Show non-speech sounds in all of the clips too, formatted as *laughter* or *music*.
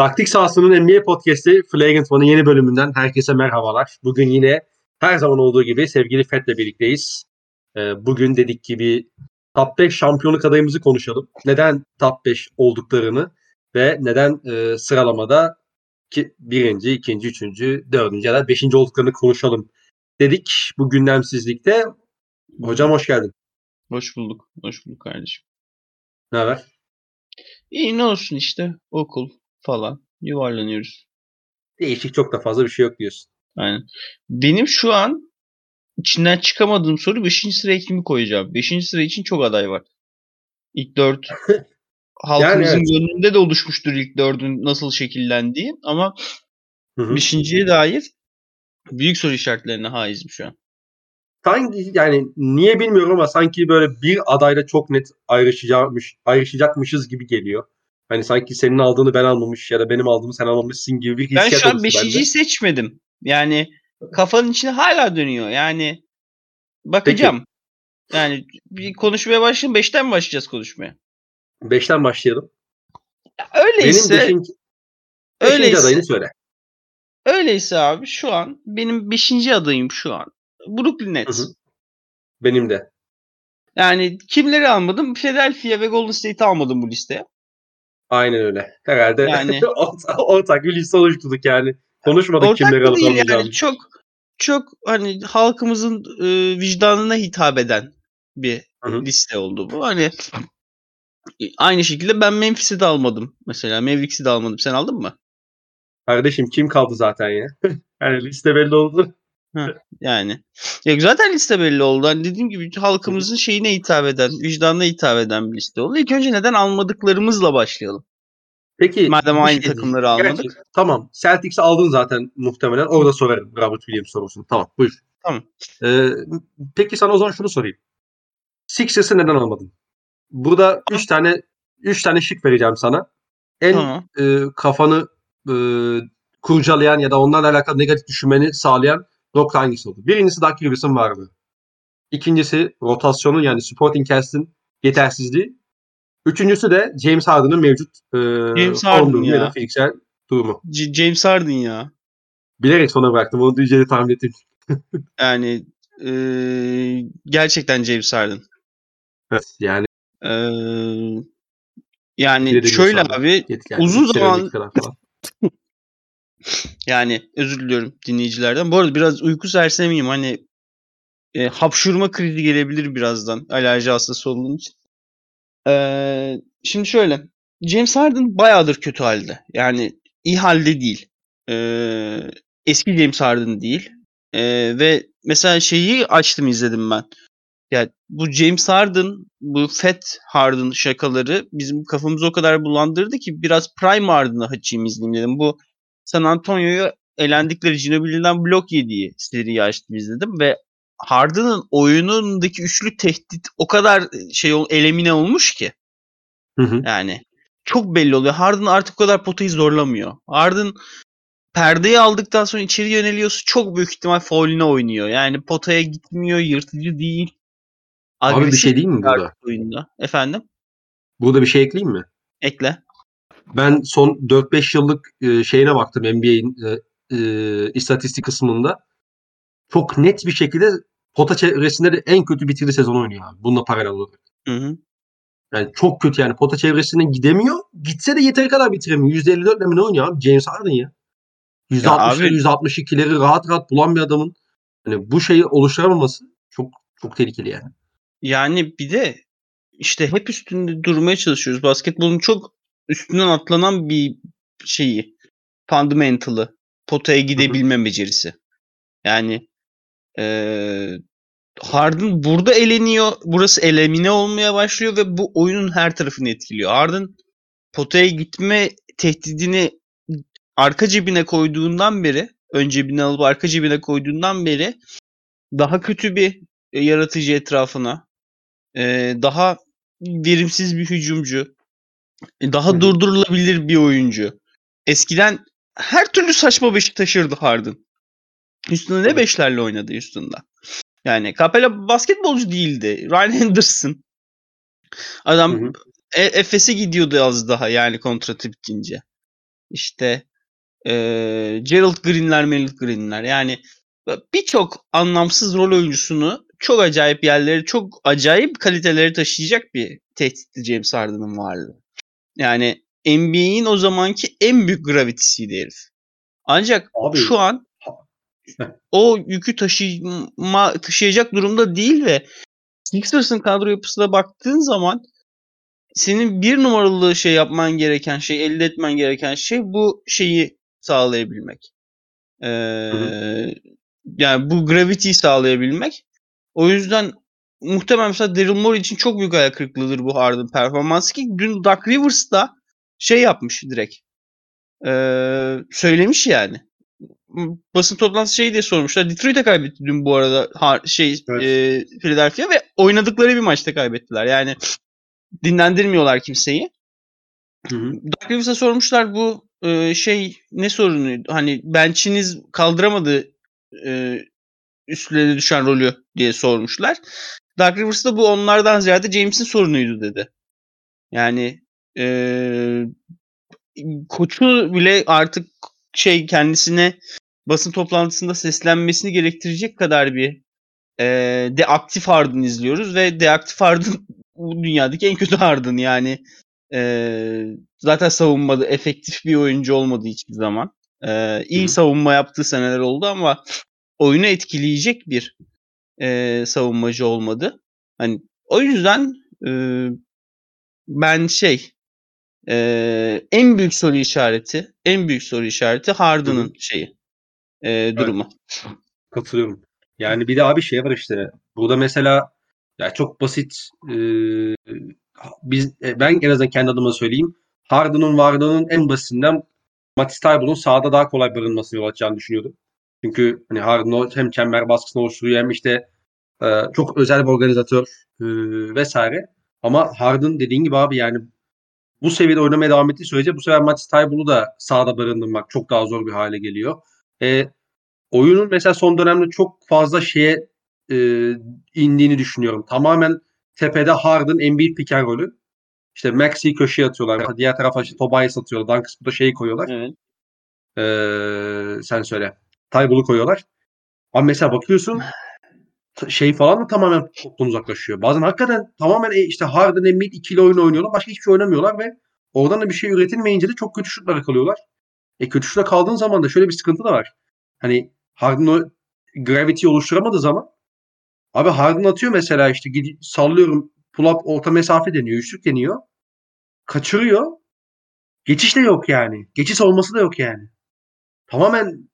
Taktik sahasının NBA podcast'i Flagrant One'ın yeni bölümünden herkese merhabalar. Bugün yine her zaman olduğu gibi sevgili Fet'le birlikteyiz. Ee, bugün dedik gibi top 5 şampiyonluk adayımızı konuşalım. Neden top 5 olduklarını ve neden e, sıralamada ki birinci, ikinci, üçüncü, dördüncü ya da beşinci olduklarını konuşalım dedik bu gündemsizlikte. Hocam hoş geldin. Hoş bulduk. Hoş bulduk kardeşim. Ne haber? İyi ne olsun işte. Okul falan. Yuvarlanıyoruz. Değişik çok da fazla bir şey yok diyorsun. Aynen. Benim şu an içinden çıkamadığım soru 5. sıraya kimi koyacağım? 5. sıra için çok aday var. İlk 4 *laughs* halkımızın evet. gönlünde de oluşmuştur ilk 4'ün nasıl şekillendiği ama Hı hı. 5.ye dair büyük soru işaretlerine haizim şu an. Sanki yani niye bilmiyorum ama sanki böyle bir adayla çok net ayrışacakmış, ayrışacakmışız gibi geliyor. Hani sanki senin aldığını ben almamış ya da benim aldığımı sen almamışsın gibi bir Ben hissiyat şu an oluştu bende. 5.yi seçmedim. Yani kafanın içinde hala dönüyor. Yani bakacağım. Yani bir konuşmaya başlayalım. 5'ten mi başlayacağız konuşmaya? Beşten başlayalım. Öyleyse benim beşinci, beşinci öyleyse- adayını söyle. öyleyse abi şu an benim 5. adayım şu an. Brooklyn Nets. Hı hı. Benim de. Yani kimleri almadım? Philadelphia ve Golden State'i almadım bu listeye. Aynen öyle. Herhalde Yani- *laughs* ortak, ortak bir liste oluşturduk yani. Konuşmadık Ortak kimleri alıp değil yani çok çok hani halkımızın e, vicdanına hitap eden bir Hı hı. liste oldu bu. Hani aynı şekilde ben Memphis'i de almadım mesela. Mavericks'i de almadım. Sen aldın mı? Kardeşim kim kaldı zaten ya? *laughs* yani liste belli oldu. Yani. Ya zaten liste belli oldu. Hani dediğim gibi halkımızın şeyine hitap eden, vicdanına hitap eden bir liste oldu. İlk önce neden almadıklarımızla başlayalım. Peki Madem aynı şey takımları diyeyim. almadık. Gerçi- tamam. Celtics'i aldın zaten muhtemelen. Orada sorarım Robert Williams sorusunu. Tamam buyur. Tamam. Ee, peki sana o zaman şunu sorayım. Sixers'ı neden almadın? Burada 3 tane 3 tane şık vereceğim sana. En Tamam. e, kafanı e, kurcalayan ya da onlarla alakalı negatif düşünmeni sağlayan nokta hangisi oldu? Birincisi Doug Rivers vardı. İkincisi rotasyonun yani supporting cast'in yetersizliği. Üçüncüsü de James Harden'ın mevcut e, James Harden ya. fiziksel durumu. C- James Harden ya. Bilerek sona bıraktım. Onu diyeceğini tahmin ettim. *laughs* Yani e, gerçekten James Harden. Evet, yani E, yani şöyle abi. Uzun zaman-. Yani özür diliyorum dinleyicilerden. Bu arada biraz uyku sersemiyim. Hani e, hapşurma krizi gelebilir birazdan. Alerji hastası olduğum için. E, şimdi şöyle. James Harden bayağıdır kötü halde. Yani iyi halde değil. E, eski James Harden değil. E, ve mesela şeyi açtım izledim ben. Ya bu James Harden, bu Fat Harden şakaları bizim kafamızı o kadar bulandırdı ki biraz Prime Harden'ı açayım izleyeyim dedim. Bu San Antonio'yu elendikleri Ginobili'den blok yediği seriyi açtım izledim ve Harden'ın oyunundaki üçlü tehdit o kadar şey ol- elemine olmuş ki Hı hı. yani çok belli oluyor. Harden artık o kadar potayı zorlamıyor. Harden perdeyi aldıktan sonra içeri yöneliyorsa çok büyük ihtimal fauline oynuyor. Yani potaya gitmiyor, yırtıcı değil. Abi bir Agresif şey değil mi burada? oyunda. Efendim? Burada bir şey ekleyeyim mi? Ekle. Ben son 4-5 yıllık e, şeyine baktım NBA'in e, e, istatistik kısmında. Çok net bir şekilde pota çevresinde de en kötü bitirdi sezon oynuyor abi. Bununla paralel olarak. Hı hı. Yani çok kötü yani. Pota çevresinden gidemiyor. Gitse de yeteri kadar bitiremiyor. %54'le mi ne oynuyor abi? James Harden ya. %60'ları abi- %62'leri rahat rahat bulan bir adamın hani bu şeyi oluşturamaması çok çok tehlikeli yani. Yani bir de işte hep üstünde durmaya çalışıyoruz. Basketbolun çok üstünden atlanan bir şeyi. Fundamental'ı. Potaya gidebilme becerisi. Yani eee Harden burada eleniyor. Burası elemine olmaya başlıyor ve bu oyunun her tarafını etkiliyor. Harden potaya gitme tehdidini arka cebine koyduğundan beri ön cebine alıp arka cebine koyduğundan beri daha kötü bir e, yaratıcı etrafına e, daha verimsiz bir hücumcu e, daha Hı hı. durdurulabilir bir oyuncu. Eskiden her türlü saçma beşik taşırdı Harden. Üstünde ne beşlerle oynadı üstünde. Yani Capella basketbolcu değildi. Ryan Anderson. Adam Hı hı. E- Efes'e gidiyordu az daha yani kontratı bitince. işte eee Gerald Green'ler, Merit Green'ler yani birçok anlamsız rol oyuncusunu çok acayip yerlere, çok acayip kaliteleri taşıyacak bir tehditti James Harden'ın varlığı. Yani NBA'in o zamanki en büyük gravitisiydi herif. Ancak Abi, şu an o yükü taşıma, taşıyacak durumda değil ve Sixers'ın kadro yapısına baktığın zaman senin bir numaralı şey yapman gereken şey, elde etmen gereken şey bu şeyi sağlayabilmek. Ee, yani bu gravity'yi sağlayabilmek. O yüzden muhtemelen mesela Daryl Morey için çok büyük ayak kırıklığıdır bu Harden performansı ki dün Doug Rivers da şey yapmış direkt. Ee, söylemiş yani. Basın toplantısı şey diye sormuşlar. Detroit'e kaybetti dün bu arada har- şey Evet. e, Philadelphia ve oynadıkları bir maçta kaybettiler. Yani dinlendirmiyorlar kimseyi. Hı hı. Doug Rivers'a sormuşlar bu e, şey ne sorunuydu? Hani bench'iniz kaldıramadı e, üstlerine düşen rolü diye sormuşlar. Doug Rivers da bu onlardan ziyade James'in sorunuydu dedi. Yani e, koçu bile artık şey kendisine basın toplantısında seslenmesini gerektirecek kadar bir e, deaktif Harden izliyoruz ve deaktif Harden bu dünyadaki en kötü Harden yani e, zaten savunmada efektif bir oyuncu olmadığı hiçbir zaman. E, iyi savunma yaptığı seneler oldu ama oyunu etkileyecek bir e, savunmacı olmadı. Hani o yüzden e, ben şey e, en büyük soru işareti en büyük soru işareti Harden'ın şeyi e, durumu. Katılıyorum. Yani bir de abi şey var işte. Burada mesela ya çok basit e, biz e, ben en azından kendi adıma söyleyeyim. Harden'ın varlığının en basitinden Matisse Tybul'un sahada daha kolay barınmasını yol açacağını düşünüyordum. Çünkü hani Harden hem çember baskısını oluşturuyor hem işte e, çok özel bir organizatör e, vesaire. Ama Harden dediğin gibi abi yani bu seviyede oynamaya devam ettiği sürece bu sefer Matisse Tybul'u da sahada barındırmak çok daha zor bir hale geliyor. E, oyunun mesela son dönemde çok fazla şeye e, indiğini düşünüyorum. Tamamen tepede Harden Embiid pick and rolü. İşte Maxi'yi köşeye atıyorlar. Diğer tarafa işte Tobias atıyorlar. Dan kısmında şeyi koyuyorlar. Evet. Ee, sen söyle. Tybull'u koyuyorlar. Ama mesela bakıyorsun *sighs* şey falan da tamamen toptan uzaklaşıyor. Bazen hakikaten tamamen e, işte Harden Embiid ikili oyun oynuyorlar. Başka hiçbir şey oynamıyorlar ve oradan da bir şey üretilmeyince de çok kötü şutlara kalıyorlar. E kötü şuta kaldığın zaman da şöyle bir sıkıntı da var. Hani Harden o gravity oluşturamadığı zaman abi Harden atıyor mesela işte sallıyorum pull up orta mesafe deniyor. Üçlük deniyor. Kaçırıyor. Geçiş de yok yani. Geçiş olması da yok yani. Tamamen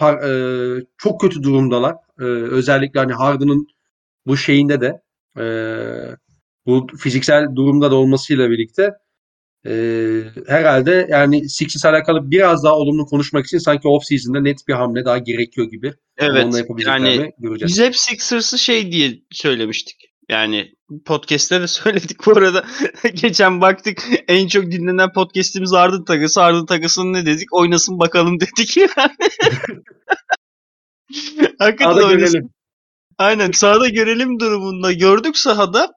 par- e, çok kötü durumdalar. E, özellikle hani Harden'ın bu şeyinde de e, bu fiziksel durumda da olmasıyla birlikte e, herhalde yani Sixers alakalı biraz daha olumlu konuşmak için sanki off season'da net bir hamle daha gerekiyor gibi. Evet. onunla Yani göreceğiz. biz hep Sixers'ı şey diye söylemiştik. Yani podcast'te de *laughs* söyledik bu arada. *laughs* Geçen baktık en çok dinlenen podcast'imiz Ardın Takası. Ardın Takası'nın ne dedik? Oynasın bakalım *laughs* dedik yani. Hakikaten Sahada oynasın. görelim. Aynen sahada görelim durumunda. Gördük sahada.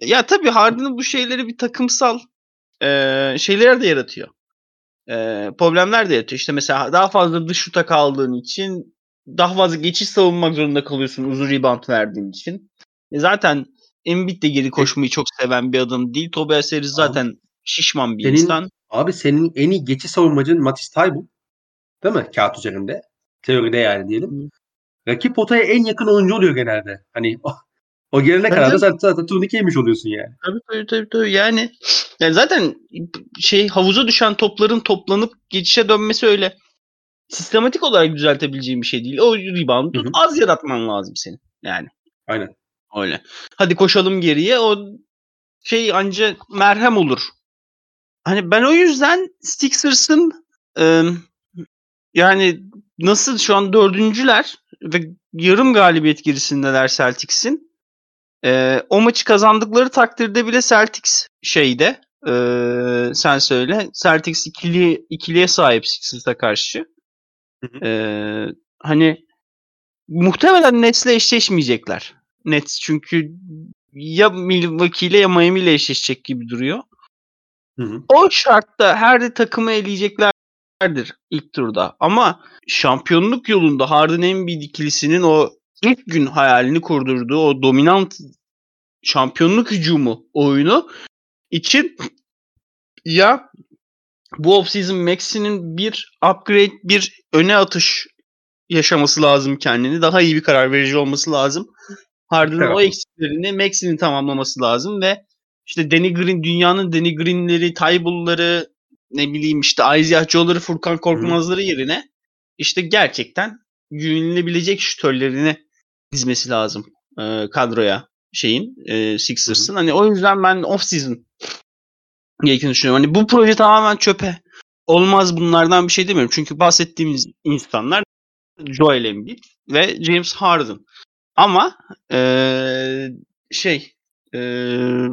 Ya tabii Harden'ın bu şeyleri bir takımsal eee şeyler de yaratıyor. Eee, problemler de yaratıyor. İşte mesela daha fazla dış şuta kaldığın için daha fazla geçiş savunmak zorunda kalıyorsun uzun rebound verdiğin için. E zaten Embiid de geri koşmayı çok seven bir adam değil. Tobias Harris zaten şişman bir senin- insan. Abi senin en iyi geçiş savunmacın Matisse Tybul. Değil mi? Kağıt üzerinde. Teoride yani diyelim. Hı. Rakip potaya en yakın oyuncu oluyor genelde. Hani o, o gelene kadar da sen zaten turnike yemiş oluyorsun yani. Tabii tabii tabii. tabii. Yani, yani zaten şey havuza düşen topların toplanıp geçişe dönmesi öyle sistematik olarak düzeltebileceğin bir şey değil. O reboundu az yaratman lazım senin. Yani Aynen. Öyle. Hadi koşalım geriye. O şey anca merhem olur. Hani ben o yüzden Sixers'ın e, yani nasıl şu an dördüncüler ve yarım galibiyet gerisindeler Celtics'in. E, o maçı kazandıkları takdirde bile Celtics şeyde e, sen söyle Celtics ikili, ikiliye sahip Sixers'a karşı. Hı hı. E, hani muhtemelen Nets'le eşleşmeyecekler. Nets çünkü ya Milwaukee ile ya Miami ile eşleşecek gibi duruyor. Hı hı. O şartta her takımı eleyeceklerdir ilk turda. Ama şampiyonluk yolunda Harden Embiid ikilisinin o ilk gün hayalini kurdurduğu o dominant şampiyonluk hücumu oyunu için ya bu offseason Maxi'nin bir upgrade, bir öne atış yaşaması lazım kendini. Daha iyi bir karar verici olması lazım. Harden'ın o Evet. eksiklerini Maxi'nin tamamlaması lazım ve işte Danny Green, dünyanın Danny Green'leri, Tybull'ları, ne bileyim işte Isaiah Joe'ları, Furkan Korkmaz'ları yerine işte gerçekten güvenilebilecek şütörlerini dizmesi lazım e, kadroya şeyin e, Sixers'ın. Hani o yüzden ben off season gerektiğini düşünüyorum. Hani bu proje tamamen çöpe. Olmaz bunlardan bir şey demiyorum. Çünkü bahsettiğimiz insanlar Joel Embiid ve James Harden. Ama eee, şey eee,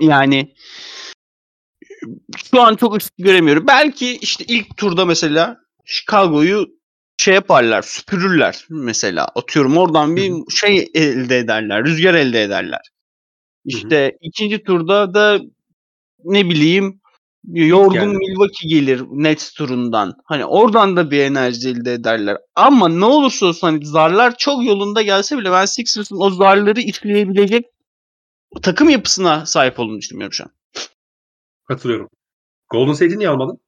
yani şu an çok ışık göremiyorum. Belki işte ilk turda mesela Chicago'yu şey yaparlar, süpürürler mesela. Atıyorum oradan bir şey elde ederler, rüzgar elde ederler. İşte ikinci turda da ne bileyim yorgun geldi. Milwaukee gelir Nets turundan. Hani oradan da bir enerji elde ederler. Ama ne olursa olsun hani zarlar çok yolunda gelse bile ben Sixers'ın o zarları işleyebilecek takım yapısına sahip olduğunu düşünmüyorum şu an. Katılıyorum. Golden State'i niye almadın?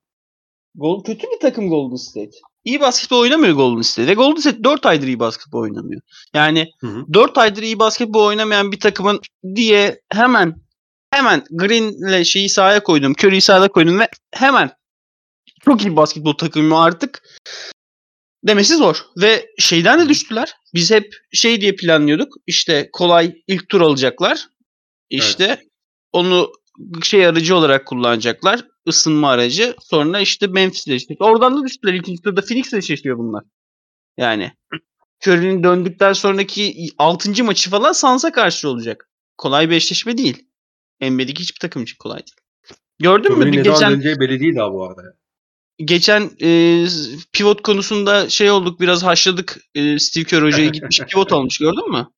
Gol kötü bir takım Golden State. İyi basketbol oynamıyor Golden State. Ve Golden State 4 aydır iyi basketbol oynamıyor. Yani Hı hı. 4 aydır iyi basketbol oynamayan bir takımın diye hemen hemen Green'le şeyi sahaya koydum. Curry'i sahaya koydum ve hemen çok iyi basketbol takımı artık demesi zor. Ve şeyden de düştüler. Biz hep şey diye planlıyorduk. İşte kolay ilk tur alacaklar. İşte onu şey aracı olarak kullanacaklar. ısınma aracı. Sonra işte Memphis'le işte. Oradan da düştüler. İkinci turda Phoenix'le eşleşiyor bunlar. Yani Curry'nin döndükten sonraki 6. maçı falan Suns'a karşı olacak. Kolay bir eşleşme değil. NBA'deki hiçbir takım için kolay değil. Gördün mü? Geçen döneceği belli değil daha bu arada. geçen e, pivot konusunda şey olduk biraz haşladık. E, Steve Kerr hocaya *laughs* gitmiş pivot almış gördün mü?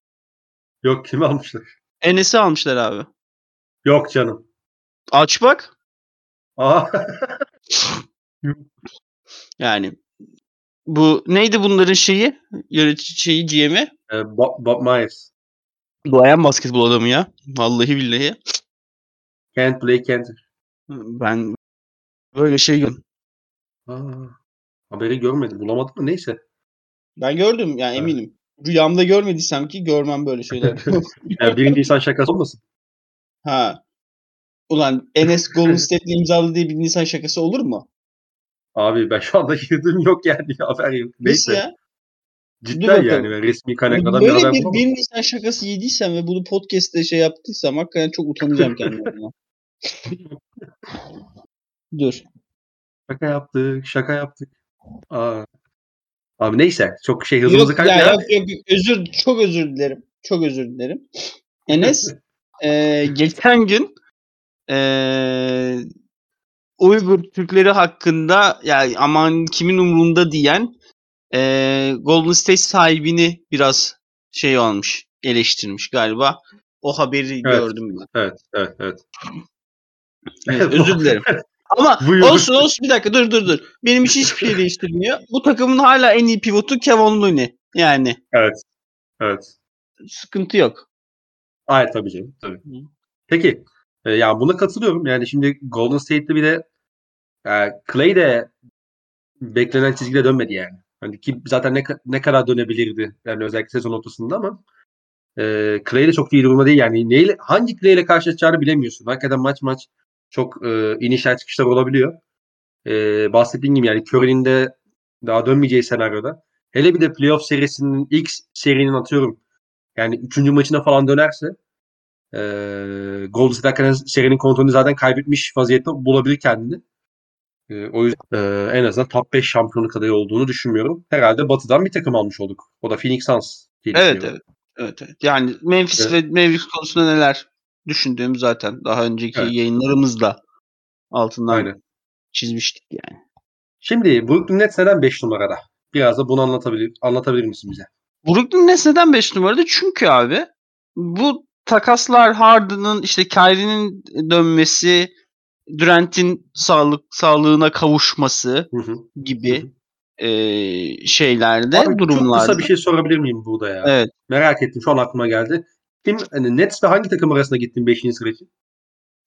Yok kimi almışlar? Enes'i almışlar abi. Yok canım. Aç bak. Aa, *laughs* Yani bu neydi bunların şeyi? Yönetici şeyi GM'i? e, Bob, Bob Myers. Duayen basketbol adamı ya. Vallahi billahi. Can't play can't. Ben böyle şey gördüm. Aa, haberi görmedim. Bulamadım mı? Neyse. Ben gördüm yani eminim. Rüyamda görmediysem ki görmem böyle şeyler. *laughs* Yani birinci insan şakası olmasın. ha. Ulan Enes Golden State'le imzaladı diye bir Nisan şakası olur mu? Abi ben şu anda girdim yok yani *laughs* haber yok. Nasıl Neyse. ya? Dur Cidden bakalım. yani ben resmi kaynaklardan bir Böyle haber bir bulamadım. 1 Nisan şakası yediysem ve bunu podcast'te şey yaptıysam hakikaten çok utanacağım *laughs* kendimden. *laughs* Dur. Şaka yaptık, şaka yaptık. Aa. Abi neyse çok şey hızımızı Yok, ya, kaybediyor. yok, yok. Özür, çok özür dilerim. Çok özür dilerim. Enes *laughs* e, geçen gün e, Uygur Türkleri hakkında yani aman kimin umrunda diyen e, Golden State sahibini biraz şey olmuş eleştirmiş galiba. O haberi gördüm ben. Evet, evet, evet. Evet, özür dilerim. *laughs* Ama Buyur. olsun olsun bir dakika dur dur dur. Benim için hiçbir şey değiştirmiyor. Bu takımın hala en iyi pivotu Kevin Looney. Yani Evet. Evet. sıkıntı yok. Hayır tabii canım. Tabii. Peki. E, ya buna katılıyorum. Yani şimdi Golden State'de bir de e, Clay de beklenen çizgide dönmedi yani. Hani ki zaten ne, ne kadar dönebilirdi yani özellikle sezon ortasında ama e, Clay de çok iyi durumda değil yani. Neyle, hangi Clay ile karşılaşacağını bilemiyorsun. Hakikaten maç maç çok e, inişler çıkışlar olabiliyor. E, bahsettiğim gibi yani Curry'nin de daha dönmeyeceği senaryoda. Hele bir de playoff serisinin ilk serinin atıyorum yani üçüncü maçına falan dönerse e, Golden State hakikaten serinin kontrolünü zaten kaybetmiş vaziyette bulabilir kendini. E, o yüzden e, en azından top 5 şampiyonluk adayı olduğunu düşünmüyorum. Herhalde Batı'dan bir takım almış olduk. O da Phoenix Suns diye Evet evet. Evet, evet. Yani Memphis ve Mavericks konusunda neler düşündüğüm zaten daha önceki Evet. yayınlarımızda altından Aynen. çizmiştik yani. Şimdi Brooklyn Nets neden 5 numarada? Biraz da bunu anlatabilir, anlatabilir misin bize? Brooklyn Nets neden 5 numarada? Çünkü abi bu takaslar Harden'ın işte Kyrie'nin dönmesi Durant'in sağlık sağlığına kavuşması Hı hı. gibi e, şeylerde Abi, durumlarda. Çok kısa bir şey sorabilir miyim burada ya? Evet. Merak ettim. Şu an aklıma geldi. Kim, hani Nets'le hangi takım arasında gittin 5. sıra için?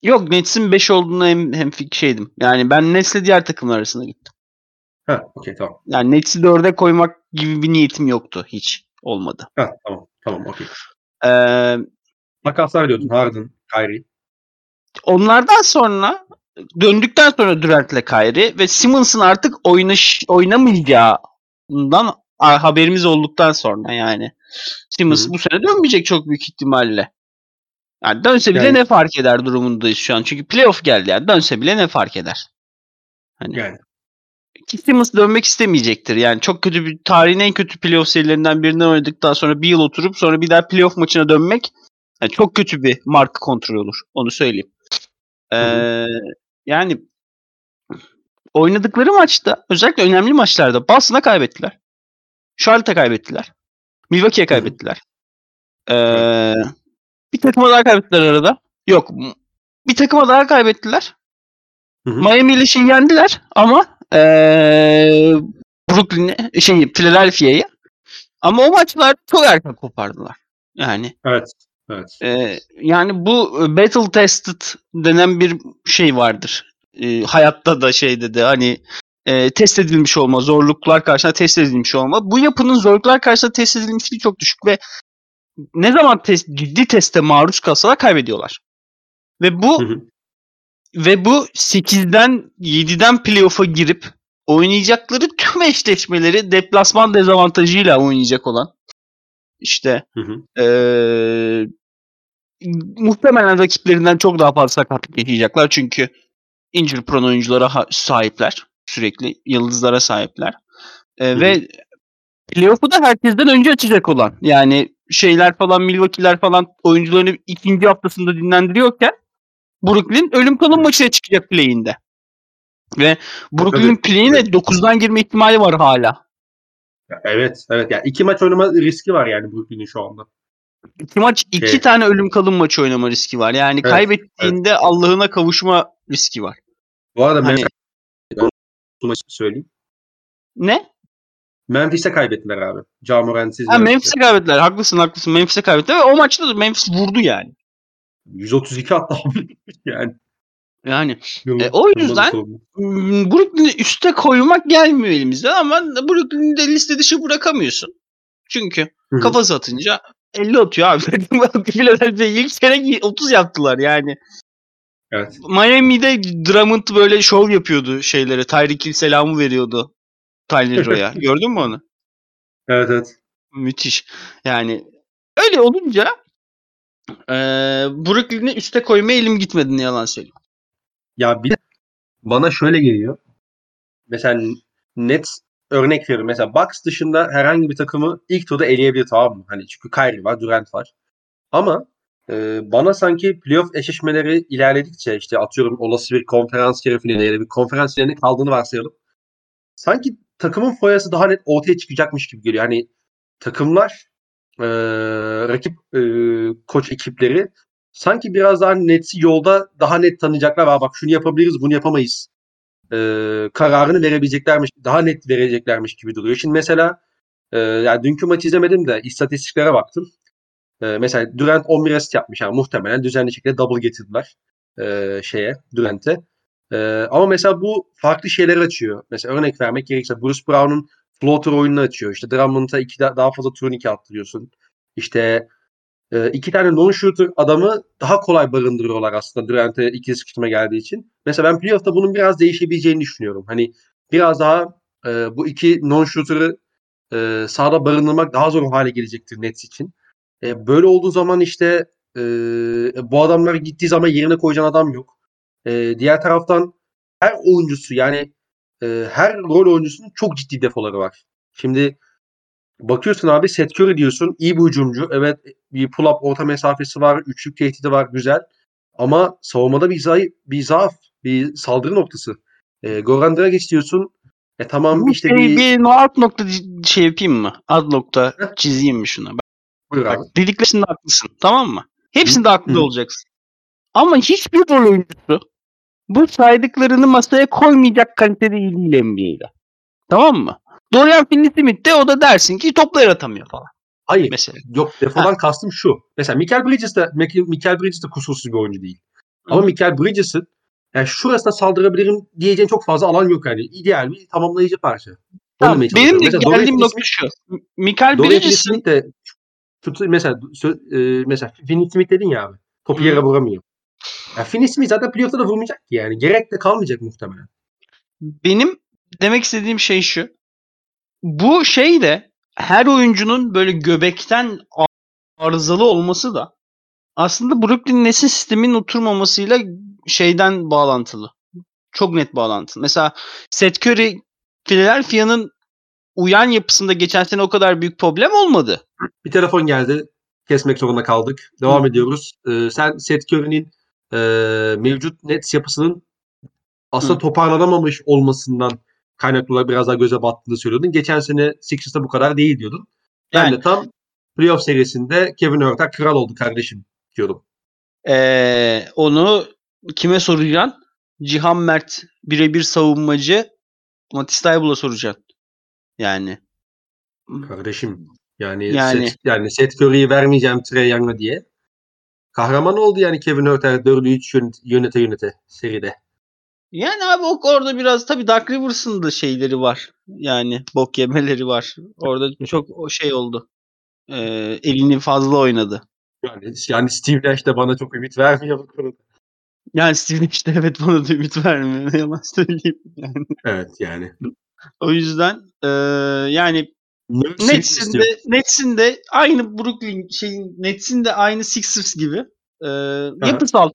Yok Nets'in 5 olduğuna hem, hem şeydim. Yani ben Nets'le diğer takımlar arasında gittim. Ha, okey tamam. Yani Nets'i 4'e koymak gibi bir niyetim yoktu. Hiç. Olmadı. Ha, tamam. Tamam, okey. Ee, Makaslar diyordun. Harden, Kyrie. onlardan sonra döndükten sonra Durant'le Kyrie ve Simmons'ın artık oynaş, oynamayacağından haberimiz olduktan sonra yani. Simmons Hı hı. bu sene dönmeyecek çok büyük ihtimalle. Yani dönse bile Yani- ne fark eder durumundayız şu an. Çünkü playoff geldi yani. Dönse bile ne fark eder? Hani Yani. ki Simmons dönmek istemeyecektir. Yani çok kötü bir tarihin en kötü playoff serilerinden birinden oynadıktan sonra bir yıl oturup sonra bir daha playoff maçına dönmek yani çok kötü bir marka kontrol olur. Onu söyleyeyim. Ee, yani oynadıkları maçta özellikle önemli maçlarda Boston'a kaybettiler. Charlotte'a kaybettiler. Milwaukee'ye kaybettiler. Ee, bir takıma daha kaybettiler arada. Yok. Bir takıma daha kaybettiler. Hı hı. Miami ile şey yendiler ama ee, Brooklyn'e şey Philadelphia'yı ama o maçlar çok erken kopardılar. Yani Evet. Evet. ee, yani bu e, battle tested denen bir şey vardır. Ee, hayatta da şeyde de hani e, test edilmiş olma, zorluklar karşısında test edilmiş olma. Bu yapının zorluklar karşısında test edilmişliği çok düşük ve ne zaman test, ciddi teste maruz kalsalar kaybediyorlar. Ve bu Hı hı. ve bu 8'den 7'den playoff'a girip oynayacakları tüm eşleşmeleri deplasman dezavantajıyla oynayacak olan işte Hı hı. eee, muhtemelen rakiplerinden çok daha fazla sakatlık yaşayacaklar çünkü injury prone oyunculara sahipler. Sürekli yıldızlara sahipler. Hı. ve playoff'u da herkesten önce açacak olan. Yani şeyler falan Milwaukee'ler falan oyuncularını ikinci haftasında dinlendiriyorken Brooklyn ölüm kalım maçına çıkacak play'inde. Ve Brooklyn'in play'ine 9'dan girme ihtimali var hala. Ya, Evet. Evet. Yani iki maç oynama riski var yani Brooklyn'in şu anda. İki maç iki Evet. tane ölüm kalım maçı oynama riski var. Yani Evet, kaybettiğinde Allah'ına kavuşma riski var. Bu arada Hani maçı söyleyeyim. ne? Memphis'e kaybettiler abi. Ja Morant'siz Ha, Memphis'e. Kaybettiler. Haklısın haklısın. Memphis'e kaybettiler ve o maçta da Memphis vurdu yani. 132 attı abi. *laughs* yani. Yani e, o yüzden Brooklyn'i üste koymak gelmiyor elimizden ama Brooklyn'i de liste dışı bırakamıyorsun. Çünkü kafası atınca 50 atıyor abi. *laughs* Philadelphia ilk sene 30 yaptılar yani. Evet. Miami'de Drummond böyle şov yapıyordu şeylere. Tyreek selamı veriyordu Tyler. *laughs* Gördün mü onu? Evet evet. Müthiş. Yani öyle olunca eee Brooklyn'i üste koymaya elim gitmedi ne yalan söyleyeyim. Ya bir de bana şöyle geliyor. Mesela Nets örnek veriyorum. Mesela Bucks dışında herhangi bir takımı ilk turda eleyebilir tamam mı? Hani çünkü Kyrie var, Durant var. Ama e, bana sanki playoff eşleşmeleri ilerledikçe işte atıyorum olası bir konferans yarı finali ya da bir konferans finaline kaldığını varsayalım. Sanki takımın foyası daha net ortaya çıkacakmış gibi geliyor. Hani takımlar e, rakip e, koç ekipleri sanki biraz daha Nets'i yolda daha net tanıyacaklar. Aa, bak şunu yapabiliriz, bunu yapamayız. E, kararını verebileceklermiş, daha net vereceklermiş gibi duruyor. Şimdi mesela e, yani dünkü maçı izlemedim de istatistiklere baktım. E, mesela Durant 11 asist yapmış. Yani muhtemelen düzenli şekilde double getirdiler e, şeye, Durant'e. E, ama mesela bu farklı şeyler açıyor. Mesela örnek vermek gerekirse Bruce Brown'un floater oyununu açıyor. İşte Drummond'a iki da- daha fazla turnike attırıyorsun. İşte e, iki tane non-shooter adamı daha kolay barındırıyorlar aslında Durant'e ikili sıkıştırma geldiği için. Mesela ben playoff'ta bunun biraz değişebileceğini düşünüyorum. Hani biraz daha e, bu iki non-shooter'ı e, sahada barındırmak daha zor hale gelecektir Nets için. E, böyle olduğu zaman işte e, bu adamlar gittiği zaman yerine koyacağın adam yok. E, diğer taraftan her oyuncusu yani e, her rol oyuncusunun çok ciddi defoları var. Şimdi bakıyorsun abi Seth Curry diyorsun iyi bir hücumcu. Evet bir pull-up orta mesafesi var. Üçlük tehdidi var güzel. Ama savunmada bir, zayıf, bir zaaf, bir saldırı noktası. E, Goran Dragic diyorsun. E tamam işte şey, bir... bir no alt nokta şey yapayım mı? Ad nokta çizeyim mi şuna? Buyur abi. bak dediklerinde haklısın. Tamam mı? Hepsinde haklı Hı. olacaksın. Ama hiçbir rol oyuncusu bu saydıklarını masaya koymayacak kalitede iyi değil NBA'de. Tamam mı? Dorian Finney-Smith de o da dersin ki topla yaratamıyor falan Hayır. mesela. Yok defodan kastım şu. Mesela Michael Bridges de Michael Bridges de kusursuz bir oyuncu değil. Ama Michael Bridges'in yani şurasına saldırabilirim diyeceğin çok fazla alan yok yani. İdeal bir tamamlayıcı parça. Tamam, benim de. Mesela geldiğim nokta şu. Michael Bridges'in de şutu, mesela sö- e, mesela Finney-Smith dedin ya abi. Topu yere vuramıyor. Ya Finney-Smith zaten playoff'ta da vurmayacak ki yani. Gerek de kalmayacak muhtemelen. benim demek istediğim şey şu. Bu şey de her oyuncunun böyle göbekten arızalı olması da aslında Brooklyn Nets'in sistemin oturmamasıyla şeyden bağlantılı. Çok net bağlantılı. Mesela Seth Curry Philadelphia'nın uyan yapısında geçen sene o kadar büyük problem olmadı. Bir telefon geldi. Kesmek zorunda kaldık. Devam Hı. ediyoruz. Ee, sen Seth Curry'nin e, mevcut Nets yapısının aslında Hı. toparlanamamış olmasından kaynaklı olarak biraz daha göze battığını söylüyordun. Geçen sene Sixers'ta bu kadar değil diyordun. Ben Yani. de tam playoff serisinde Kevin Herter kral oldu kardeşim diyordum. Ee, onu kime soracaksın? Cihan Mert birebir savunmacı Matisse Taibul'a soracaksın. Yani. Kardeşim yani, Yani. Seth, yani Seth Curry'i vermeyeceğim Trey Young'a diye. Kahraman oldu yani Kevin Herter 4'ü 3 yönete yönete seride. Yani abi o orada biraz tabii Dark Rivers'ın da şeyleri var. Yani bok yemeleri var. Orada çok o şey oldu. Ee, elini fazla oynadı. Yani, yani Steve Nash de bana çok ümit vermiyor bu konuda. Yani Steve işte evet bana da ümit vermiyor. Ne yalan söyleyeyim. Yani. Evet yani. O yüzden ee, yani Nets'in de, Nets'in de aynı Brooklyn şeyin Nets'in de aynı Sixers gibi ee, yapısal